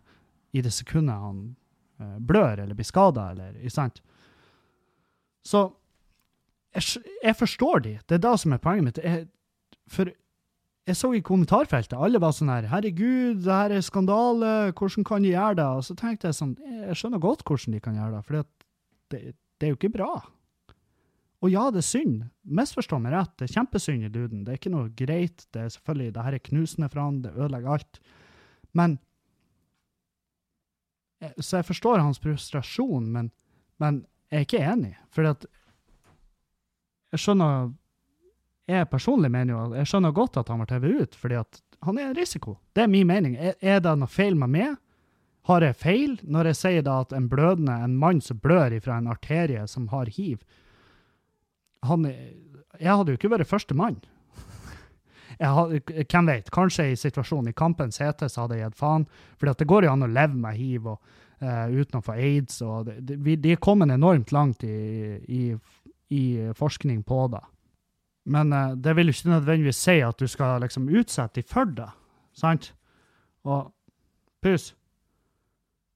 i det sekundet han uh, blør eller blir skada, eller ikke sant? Så jeg, jeg, forstår de. Det er det som er poenget mitt. Jeg, for jeg så i kommentarfeltet, alle var sånn her 'Herregud, det her er skandale, hvordan kan de gjøre det?' Og så tenkte jeg sånn Jeg skjønner godt hvordan de kan gjøre det, for det, det, er jo ikke bra. Og ja, det er synd. Misforstå meg rett, det er kjempesynd i duden. Det er ikke noe greit. Det er selvfølgelig, det her er knusende for han, det ødelegger alt. Men Så jeg forstår hans frustrasjon, men, men jeg er ikke enig. For at jeg skjønner jeg personlig mener jo jeg skjønner godt at han ble TV ut, fordi at han er en risiko. Det er min mening. Er, det noe feil med meg? Har jeg feil når jeg sier da at en blødende, en mann som blør ifra en arterie som har hiv han, Jeg hadde jo ikke vært første mann. hvem vet, kanskje i situasjonen i kampens hete så hadde jeg gitt faen. For det går jo an å leve med hiv og, uh, uten å få aids. og det, det, De er kommet enormt langt i, i, i forskning på det. Men uh, det vil ikke nødvendigvis si at du skal liksom utsette dem for det, sant? Og Pus,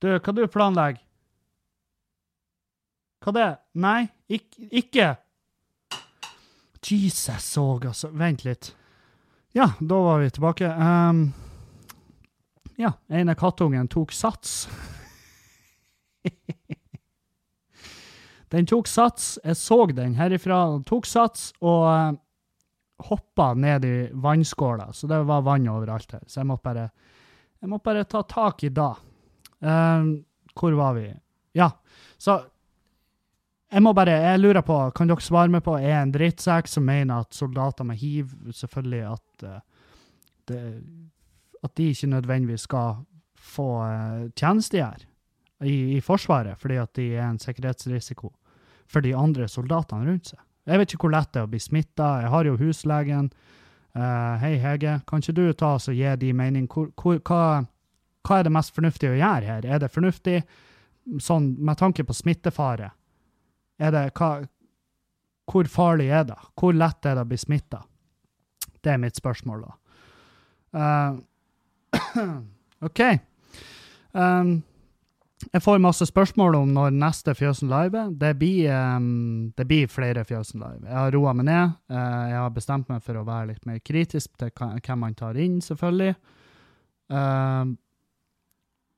du, hva du planlegger? Hva det? Nei, Ik ikke Jesus òg, altså. Vent litt. Ja, da var vi tilbake. Um, ja, ene kattungen tok sats. Den tok sats. Jeg så den herifra. Den tok sats og uh, eh, hoppa ned i vannskåla, så det var vann overalt her. Så jeg måtte bare, jeg måtte bare ta tak i det. Uh, hvor var vi? Ja, så jeg må bare, jeg lurer på, kan dere svare meg på, er jeg en drittsekk som mener at soldater med hiv Selvfølgelig at, uh, det, at de ikke nødvendigvis skal få uh, tjenestegjøre i, i, Forsvaret, fordi at de er en sikkerhetsrisiko for de andre soldatene rundt seg. Jeg vet ikke hvor lett det er å bli smitta. Jeg har jo huslegen. Uh, hei, Hege, kan ikke du ta oss og gi de mening? Hvor, hvor, hva, hva, er det mest fornuftige å gjøre her? Er det fornuftig sånn med tanke på smittefare? Er det, hva, hvor farlig er det? Hvor lett er det å bli smitta? Det er mitt spørsmål, da. Uh, OK. Um, Jeg får masse spørsmål om når neste Fjøsen Live er. Det blir, um, det blir flere Fjøsen Live. Jeg har roa meg ned. Uh, jeg har bestemt meg for å være litt mer kritisk til hvem man tar inn, selvfølgelig. Uh,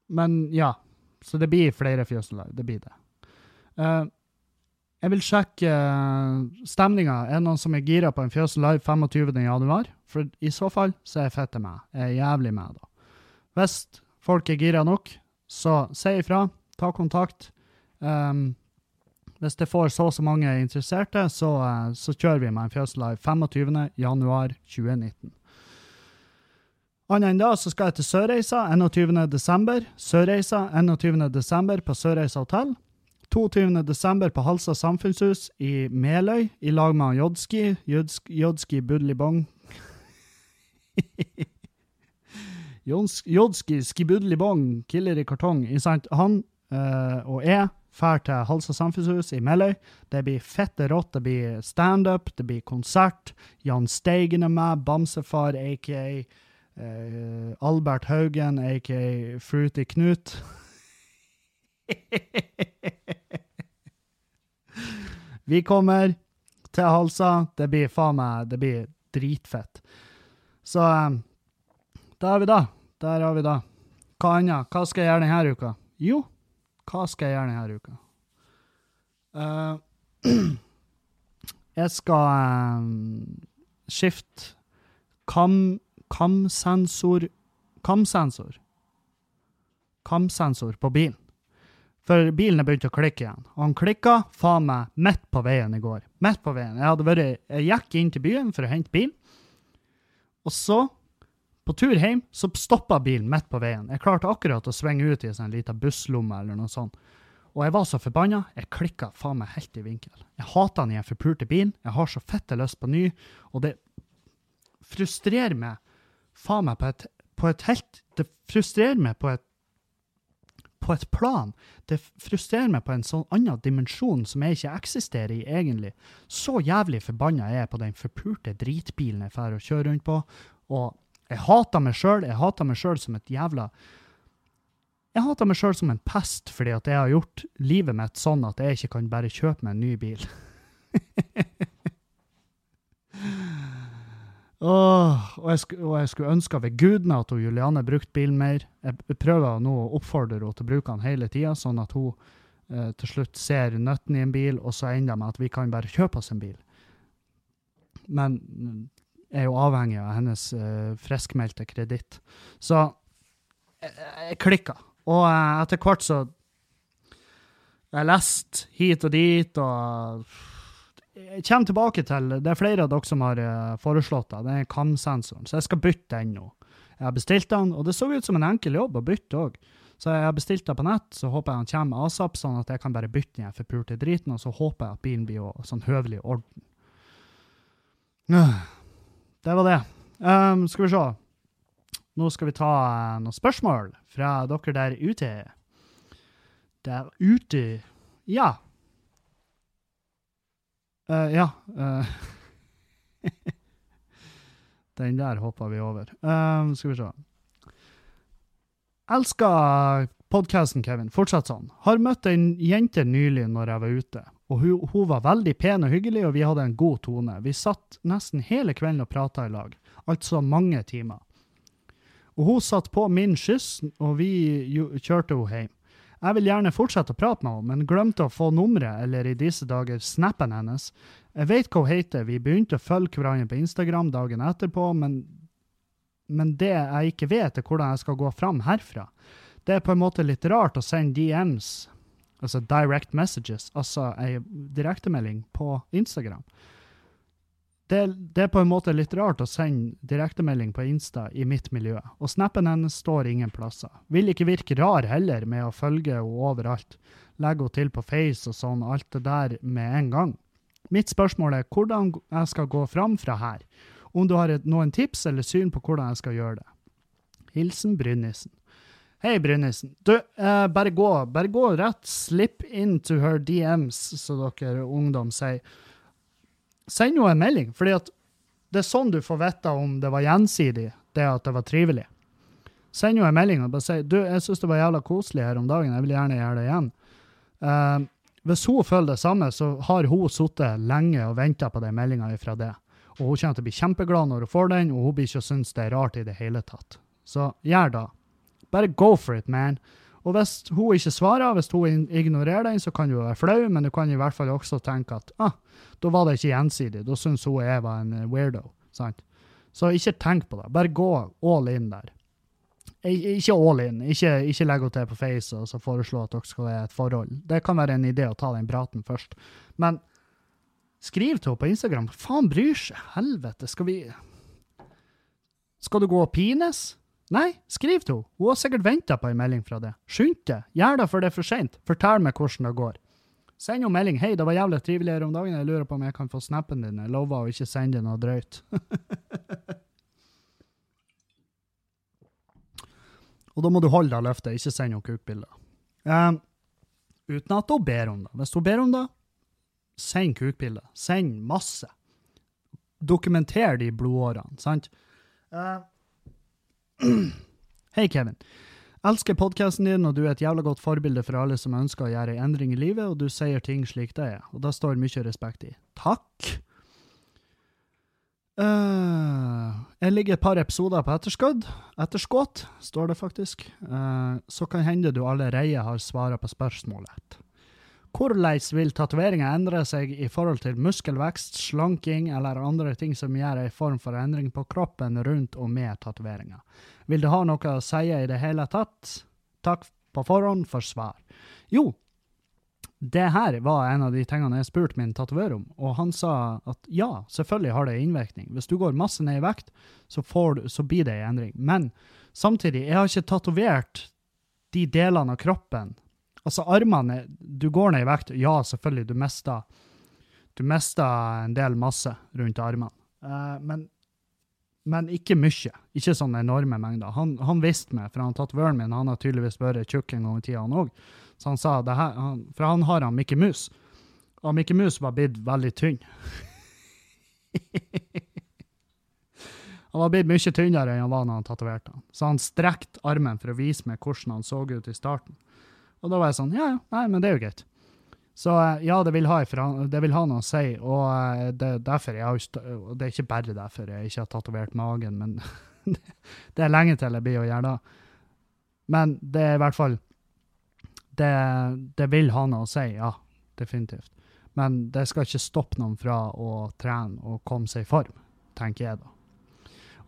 men ja, så det blir flere Fjøsen Live. Det blir det. Uh, jeg vil sjekke stemninga. Er det noen som er gira på en Fjøsen Live 25. januar? For i så fall så er jeg fette med. Jeg er jævlig med, da. Hvis folk er gira nok, så si ifra. Ta kontakt. Um, hvis det får så og så mange interesserte, så, eh, så kjører vi med en Fjøsen Live 25. januar 2019. Annet enn da så skal jeg til Sørreisa 21. desember. Sørreisa 21. desember på Sørreisa hotell. 22. desember på Halsa samfunnshus i Meløy, i lag med Jodski. Jodsk- Jodski Budlibong. Jons- Jodski Skibudlibong, killer i kartong. Han uh, og jeg drar til Halsa samfunnshus i Meløy. Det blir fette rått. Det blir standup, det blir konsert. Jan Steigen er med, Bamsefar, aka uh, Albert Haugen, aka Fruity Knut. Vi kommer til Halsa. Det blir faen meg Det blir dritfett. Så um, da er vi det. Der har vi det. Hva annet? Hva skal jeg gjøre denne uka? Jo, hva skal jeg gjøre denne uka? Uh, jeg skal eh, skifte kam, kamsensor Kamsensor. Kamsensor på bilen. For bilen er begynt å klikke igjen. Og han klikka faen meg midt på veien i går. Midt på veien. Jeg, vært, jeg gikk inn til byen for å hente bil, og så, på tur hjem, så stoppa bilen midt på veien. Jeg klarte akkurat å svinge ut i en sånn liten busslomme eller noe sånt. Og jeg var så forbanna, jeg klikka faen meg helt i vinkel. Jeg hater den forpulte bil, jeg har så fette lyst på ny, og det frustrerer meg faen meg på et, på et helt Det frustrerer meg på et på et plan. Det frustrerer meg på en sånn annen dimensjon som jeg ikke eksisterer i, egentlig. Så jævlig forbanna jeg er på den forpulte dritbilen jeg drar og kjører rundt på. Og jeg hater meg sjøl. Jeg hater meg sjøl som et jævla Jeg hater meg sjøl som en pest fordi at jeg har gjort livet mitt sånn at jeg ikke kan bare kjøpe meg en ny bil. Åh, og, jeg og jeg skulle ønske ved gudene at hun Juliane brukte bilen mer. Jeg prøver nå å oppfordre henne til å bruke den hele tida, sånn at hun eh, til slutt ser nøtten i en bil, og så ender det med at vi kan bare kjøpe oss en bil. Men er jo avhengig av hennes uh, friskmeldte kreditt. Så jeg, jeg klikka. Og uh, etter hvert så Jeg har lest hit og dit, og jeg kommer tilbake til Det er flere av dere som har uh, foreslått det. Det er kamsensoren. Så jeg skal bytte den nå. Jeg har bestilt den, og det så ut som en enkel jobb å bytte òg. Så jeg har bestilt det på nett, så håper jeg han kommer asap, sånn at jeg kan bare bytte den forpulte driten, og så håper jeg at bilen blir sånn høvelig orden. Det var det. Um, skal vi se. Nå skal vi ta eh, noen spørsmål fra dere der ute. Der ute Ja. Uh, ja. Uh. Den der hoppa vi over. Um, skal vi se. Elsker podkasten, Kevin. Fortsett sånn. Har møtt ei jente nylig når jeg var ute. Og hun, hun var veldig pen og hyggelig, og vi hadde en god tone. Vi satt nesten hele kvelden og prata i lag. Altså mange timer. Og hun satt på min skyss, og vi kjørte henne hjem. Jeg vil gjerne fortsette å prate med henne, men glemte å få nummeret, eller i disse dager snappen hennes. Jeg vet hva hun heter, vi begynte å følge hverandre på Instagram dagen etterpå, men, men det jeg ikke vet, er hvordan jeg skal gå fram herfra. Det er på en måte litt rart å sende DMs, altså direct messages, altså ei direktemelding på Instagram. Det, det er på en måte litt rart å sende direktemelding på Insta i mitt miljø, og snappen hennes står ingen plasser. Vil ikke virke rar heller med å følge henne overalt. Legge henne til på Face og sånn, alt det der med en gang. Mitt spørsmål er hvordan jeg skal gå fram fra her. Om du har noen tips eller syn på hvordan jeg skal gjøre det. Hilsen Brynnissen. Hei, Brynnissen. Du, eh, bare gå, bare gå rett. Slip into her DMs, som dere ungdom sier. Send henne en melding, fordi at det er sånn du får vite om det var gjensidig, det at det var trivelig. Send henne en melding og bare si du, jeg syns det var jævla koselig her om dagen, jeg vil gjerne gjøre det igjen. Eh, hvis hun føler det samme, så har hun sittet lenge og venta på den meldinga ifra det. Og hun kommer til å bli kjempeglad når hun får den, og hun blir ikke synes det er rart i det hele tatt. Så gjør det. Bare go for it, man. Og hvis hun ikke svarer, hvis hun ignorerer den, så kan du være flau, men du kan i hvert fall også tenke at ah, da var det ikke gjensidig. Da syns hun jeg var en eh, weirdo. Sant? Så ikke tenk på det. Bare gå all in der. Ikke all in. Ikke, ikke legg henne til på Face og så foreslå at dere skal være et forhold. Det kan være en idé å ta den praten først. Men skriv til henne på Instagram. Faen bryr seg. Helvete, skal vi Skal du gå og pines? Nei, skriv til henne. Hun har sikkert venta på en melding fra det. Skynd deg. Gjør det før det er for seint. Fortell meg hvordan det går. Send henne melding. 'Hei, det var jævlig trivelig her om dagen. Jeg lurer på om jeg kan få snappen din.' Jeg lover å ikke sende noe drøyt. Og da må du holde deg løftet, ikke send henne kukbilder. Um, uten at hun ber om det. Hvis hun ber om det, send kukbilder. Send masse. Dokumenter de blodårene, sant? Eh, Hei, Kevin. Elsker podkasten din, og du er et jævla godt forbilde for alle som ønsker å gjøre en endring i livet, og du sier ting slik det er, og det står mye respekt i. Takk! Uh, jeg ligger et par episoder på etterskudd. Etterskudd, står det faktisk. Uh, så kan hende du allerede har svaret på spørsmålet. Hvordan vil tatoveringer endre seg i forhold til muskelvekst, slanking eller andre ting som gjør en form for endring på kroppen rundt og med tatoveringer? Vil det ha noe å si i det hele tatt? Takk på forhånd for svar. Jo, det her var en av de tingene jeg spurte min tatovør om, og han sa at ja, selvfølgelig har det innvirkning. Hvis du går masse ned i vekt, så, du, så blir det en endring. Men samtidig, jeg har ikke tatovert de delene av kroppen. Altså armene, du går ned i vekt, ja, selvfølgelig, du mister, du mister en del masse rundt armene. Uh, men, men ikke mye. Ikke sånne enorme mengder. Han, han visste meg, for han tatovøren min han har tydeligvis vært tjukk en gang i tida, han òg. Så han sa det her, han, For han har han Mikke Mus. Og Mickey Mus var blitt veldig tynn. han var blitt mye tynnere enn han var når han tatoverte. Så han strekte armen for å vise meg hvordan han så ut i starten. Og da var jeg sånn, ja, ja, nei, men det er jo greit. Så eh, ja, det vil ha, det vil ha noe å si, og eh, det, er derfor jeg har, det er ikke bare derfor jeg ikke har tatovert magen, men det er lenge til jeg blir å gjøre det. Men det er i hvert fall, det, det vil ha noe å si, ja, definitivt. Men det skal ikke stoppe noen fra å trene og komme seg i form, tenker jeg da.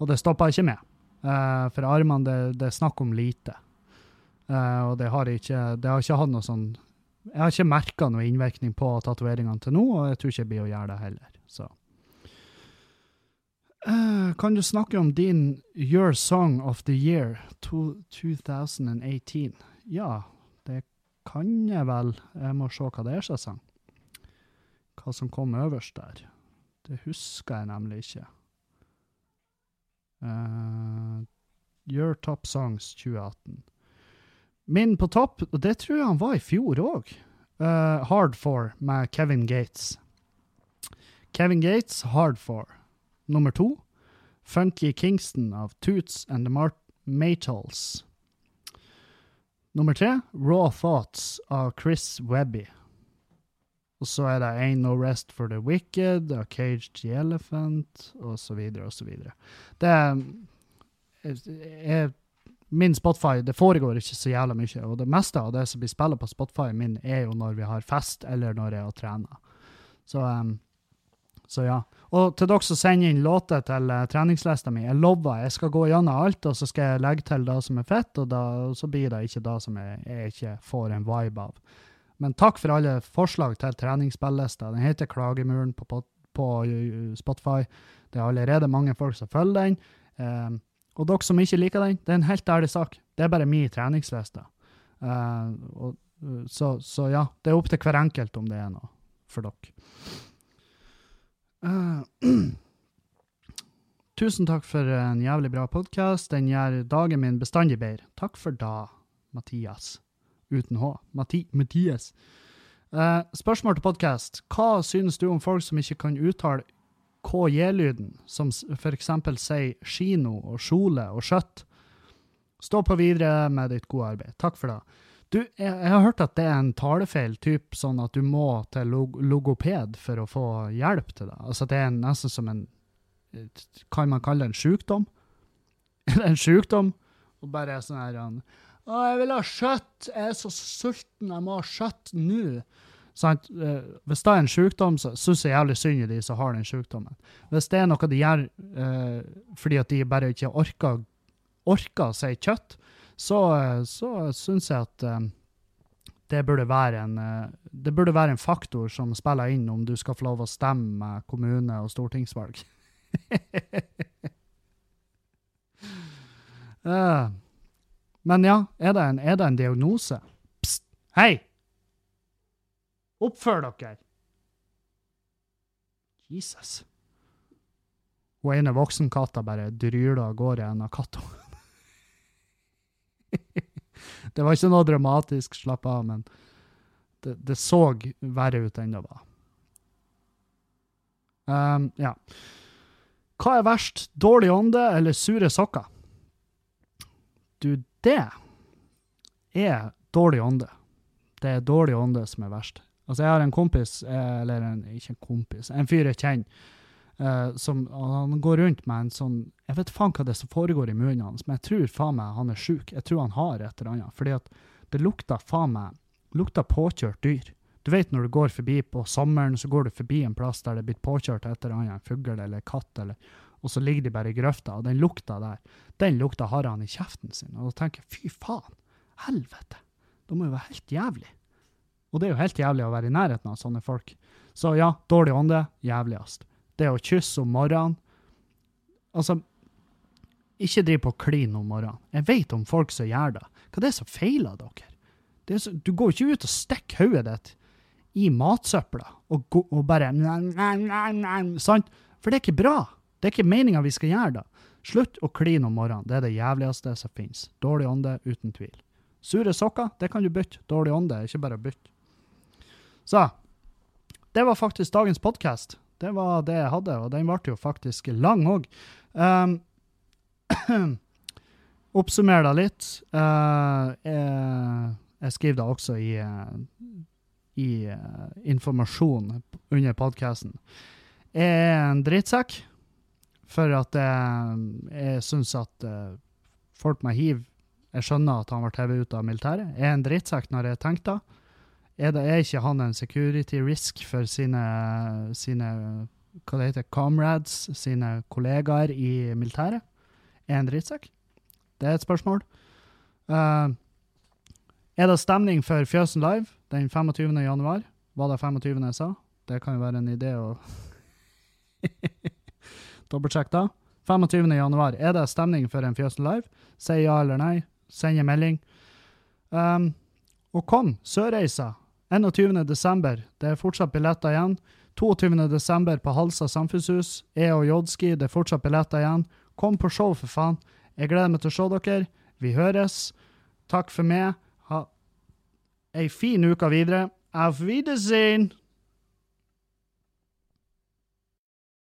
Og det stopper ikke med. Eh, for armene, det, det er snakk om lite. Eh, og det har ikke, det har ikke hatt noe sånn Jeg har ikke merka noe innvirkning på tatoveringene til nå, og jeg tror ikke jeg blir å gjøre det heller. Så. Uh, kan du snakke om din Your Song of the Year to 2018? Ja, det kan jeg vel. Jeg må se hva det er som er sang. Hva som kom øverst der. Det husker jeg nemlig ikke. Uh, Your Top Songs 2018. Min på topp, og det tror jeg han var i fjor òg. Hard For med Kevin Gates. Kevin Gates, Hard For. Nummer to, Funky Kingston av Toots and the Mart Matals. Nummer tre, Raw Thoughts av Chris Webby. Og så er det Ain't No Rest for the Wicked av Caged the Elephant, så videre. Det er, er min Spotify, det foregår ikke så jævla mye, og det meste av det som blir spillet på Spotify min, er jo når vi har fest, eller når jeg har trener. Så, um, så ja. Og til dere som sender inn låter til uh, treningslista mi, jeg lover, jeg skal gå gjennom alt, og så skal jeg legge til det som er fett, og, da, og så blir det ikke det som jeg, jeg ikke får en vibe av. Men takk for alle forslag til treningsspilllister. Den heter Klagemuren på, på, på uh, Spotify. Det er allerede mange folk som følger den. Um, og dere som ikke liker den, det er en helt ærlig sak. Det er bare min treningsliste. Eh, uh, så, så ja, det er opp til hver enkelt om det er noe for dere. Uh, tusen takk for en jævlig bra podkast. Den gjør dagen min bestandig bedre. Takk for da, Mathias. Uten H. Mati Mathias. Uh, spørsmål til podkast. Hva synes du om folk som ikke kan uttale KJ-lyden, som f.eks. sier kino og kjole og skjøtt? Stå på videre med ditt gode arbeid. Takk for det. Du, jeg, jeg har hørt at det er en talefeil, typ sånn at du må til log logoped for å få hjelp til det. Altså det er nesten som en Kan man kalle det en sjukdom? En sjukdom? Og bare sånn her Å, jeg vil ha kjøtt! Jeg er så sulten, jeg må ha kjøtt nå! Sant? Eh, Hvis det er en sykdom, så syns jeg jævlig synd i de som har den sykdommen. Hvis det er noe de gjør eh, fordi at de bare ikke orker, orker å si kjøtt, så, eh, så syns jeg at eh, det burde en eh, det burde være en faktor som spiller inn om du skal få lov å stemme kommune- og stortingsvalg. Men ja, er det en, er det en diagnose? Psst, hei! Oppfør dere! Jesus. Hun ene voksenkatta bare dryler av gårde en av kattene. det var ikke noe dramatisk, slapp av, men det, det så verre ut enn det var. Um, ja. Hva er verst, dårlig ånde eller sure sokker? Du, det er dårlig ånde. Det er dårlig ånde som er verst. Altså, jeg har en kompis, eh, eller en, ikke en kompis, en fyr jeg kjenner, uh, som han går rundt med en sånn Jeg vet faen hva det er som foregår i munnen hans, men jeg tror faen meg han er sjuk. Jeg tror han har et eller annet. Fordi at det lukter faen meg lukter påkjørt dyr. Du vet når du går forbi på sommeren, så går du forbi en plass der det er blitt påkjørt et eller annet, en fugl eller katt, eller, og så ligger de bare i grøfta, og den lukta der, den lukta har han i kjeften sin. Og da tenker jeg, fy faen, helvete, det må jo være helt jævlig. Og det er jo helt jævlig å være i nærheten av sånne folk. Så ja, dårlig ånde, jævligst. Det å kysse om morgenen Altså, ikke driv på klin om morgenen. Jeg vet om folk som gjør det. Hva er det som feiler dere? Er så, du går jo ikke ut og stikker hodet ditt i matsøpla og, og bare Sant? For det er ikke bra. Det er ikke meninga vi skal gjøre det. Slutt å kline om morgenen. Det er det jævligste som finnes. Dårlig ånde, uten tvil. Sure sokker, det kan du bytte. Dårlig ånde er ikke bare å bytte. Så det var faktisk dagens podkast. Det var det jeg hadde, og den ble jo faktisk lang òg. Um, Oppsummer det litt. Uh, jeg, jeg skriver det også i, uh, i uh, informasjon under podkasten. Jeg er en drittsekk for at jeg, jeg syns at uh, folk med hiv Jeg skjønner at han ble hevet ut av militæret. Jeg er en drittsekk når jeg tenker det. Er, det, er ikke han en security risk for sine, sine hva det heter, comrades, sine kollegaer i militæret? Er en drittsekk? Det er et spørsmål. Uh, er det stemning for Fjøsen Live den 25. januar? Var det 25. jeg sa? Det kan jo være en idé å Dobbeltsjekk da. 25. januar. Er det stemning for en Fjøsen Live? Si ja eller nei. Send en melding. Um, og kom, Sørreisa. 21. desember. Det er fortsatt billetter igjen. 22. desember på Halsa samfunnshus. E og Jodski, det er fortsatt billetter igjen. Kom på show, for faen. Jeg gleder meg til å se dere. Vi høres. Takk for meg. Ha ei fin uke videre. Auf Wiedersehen!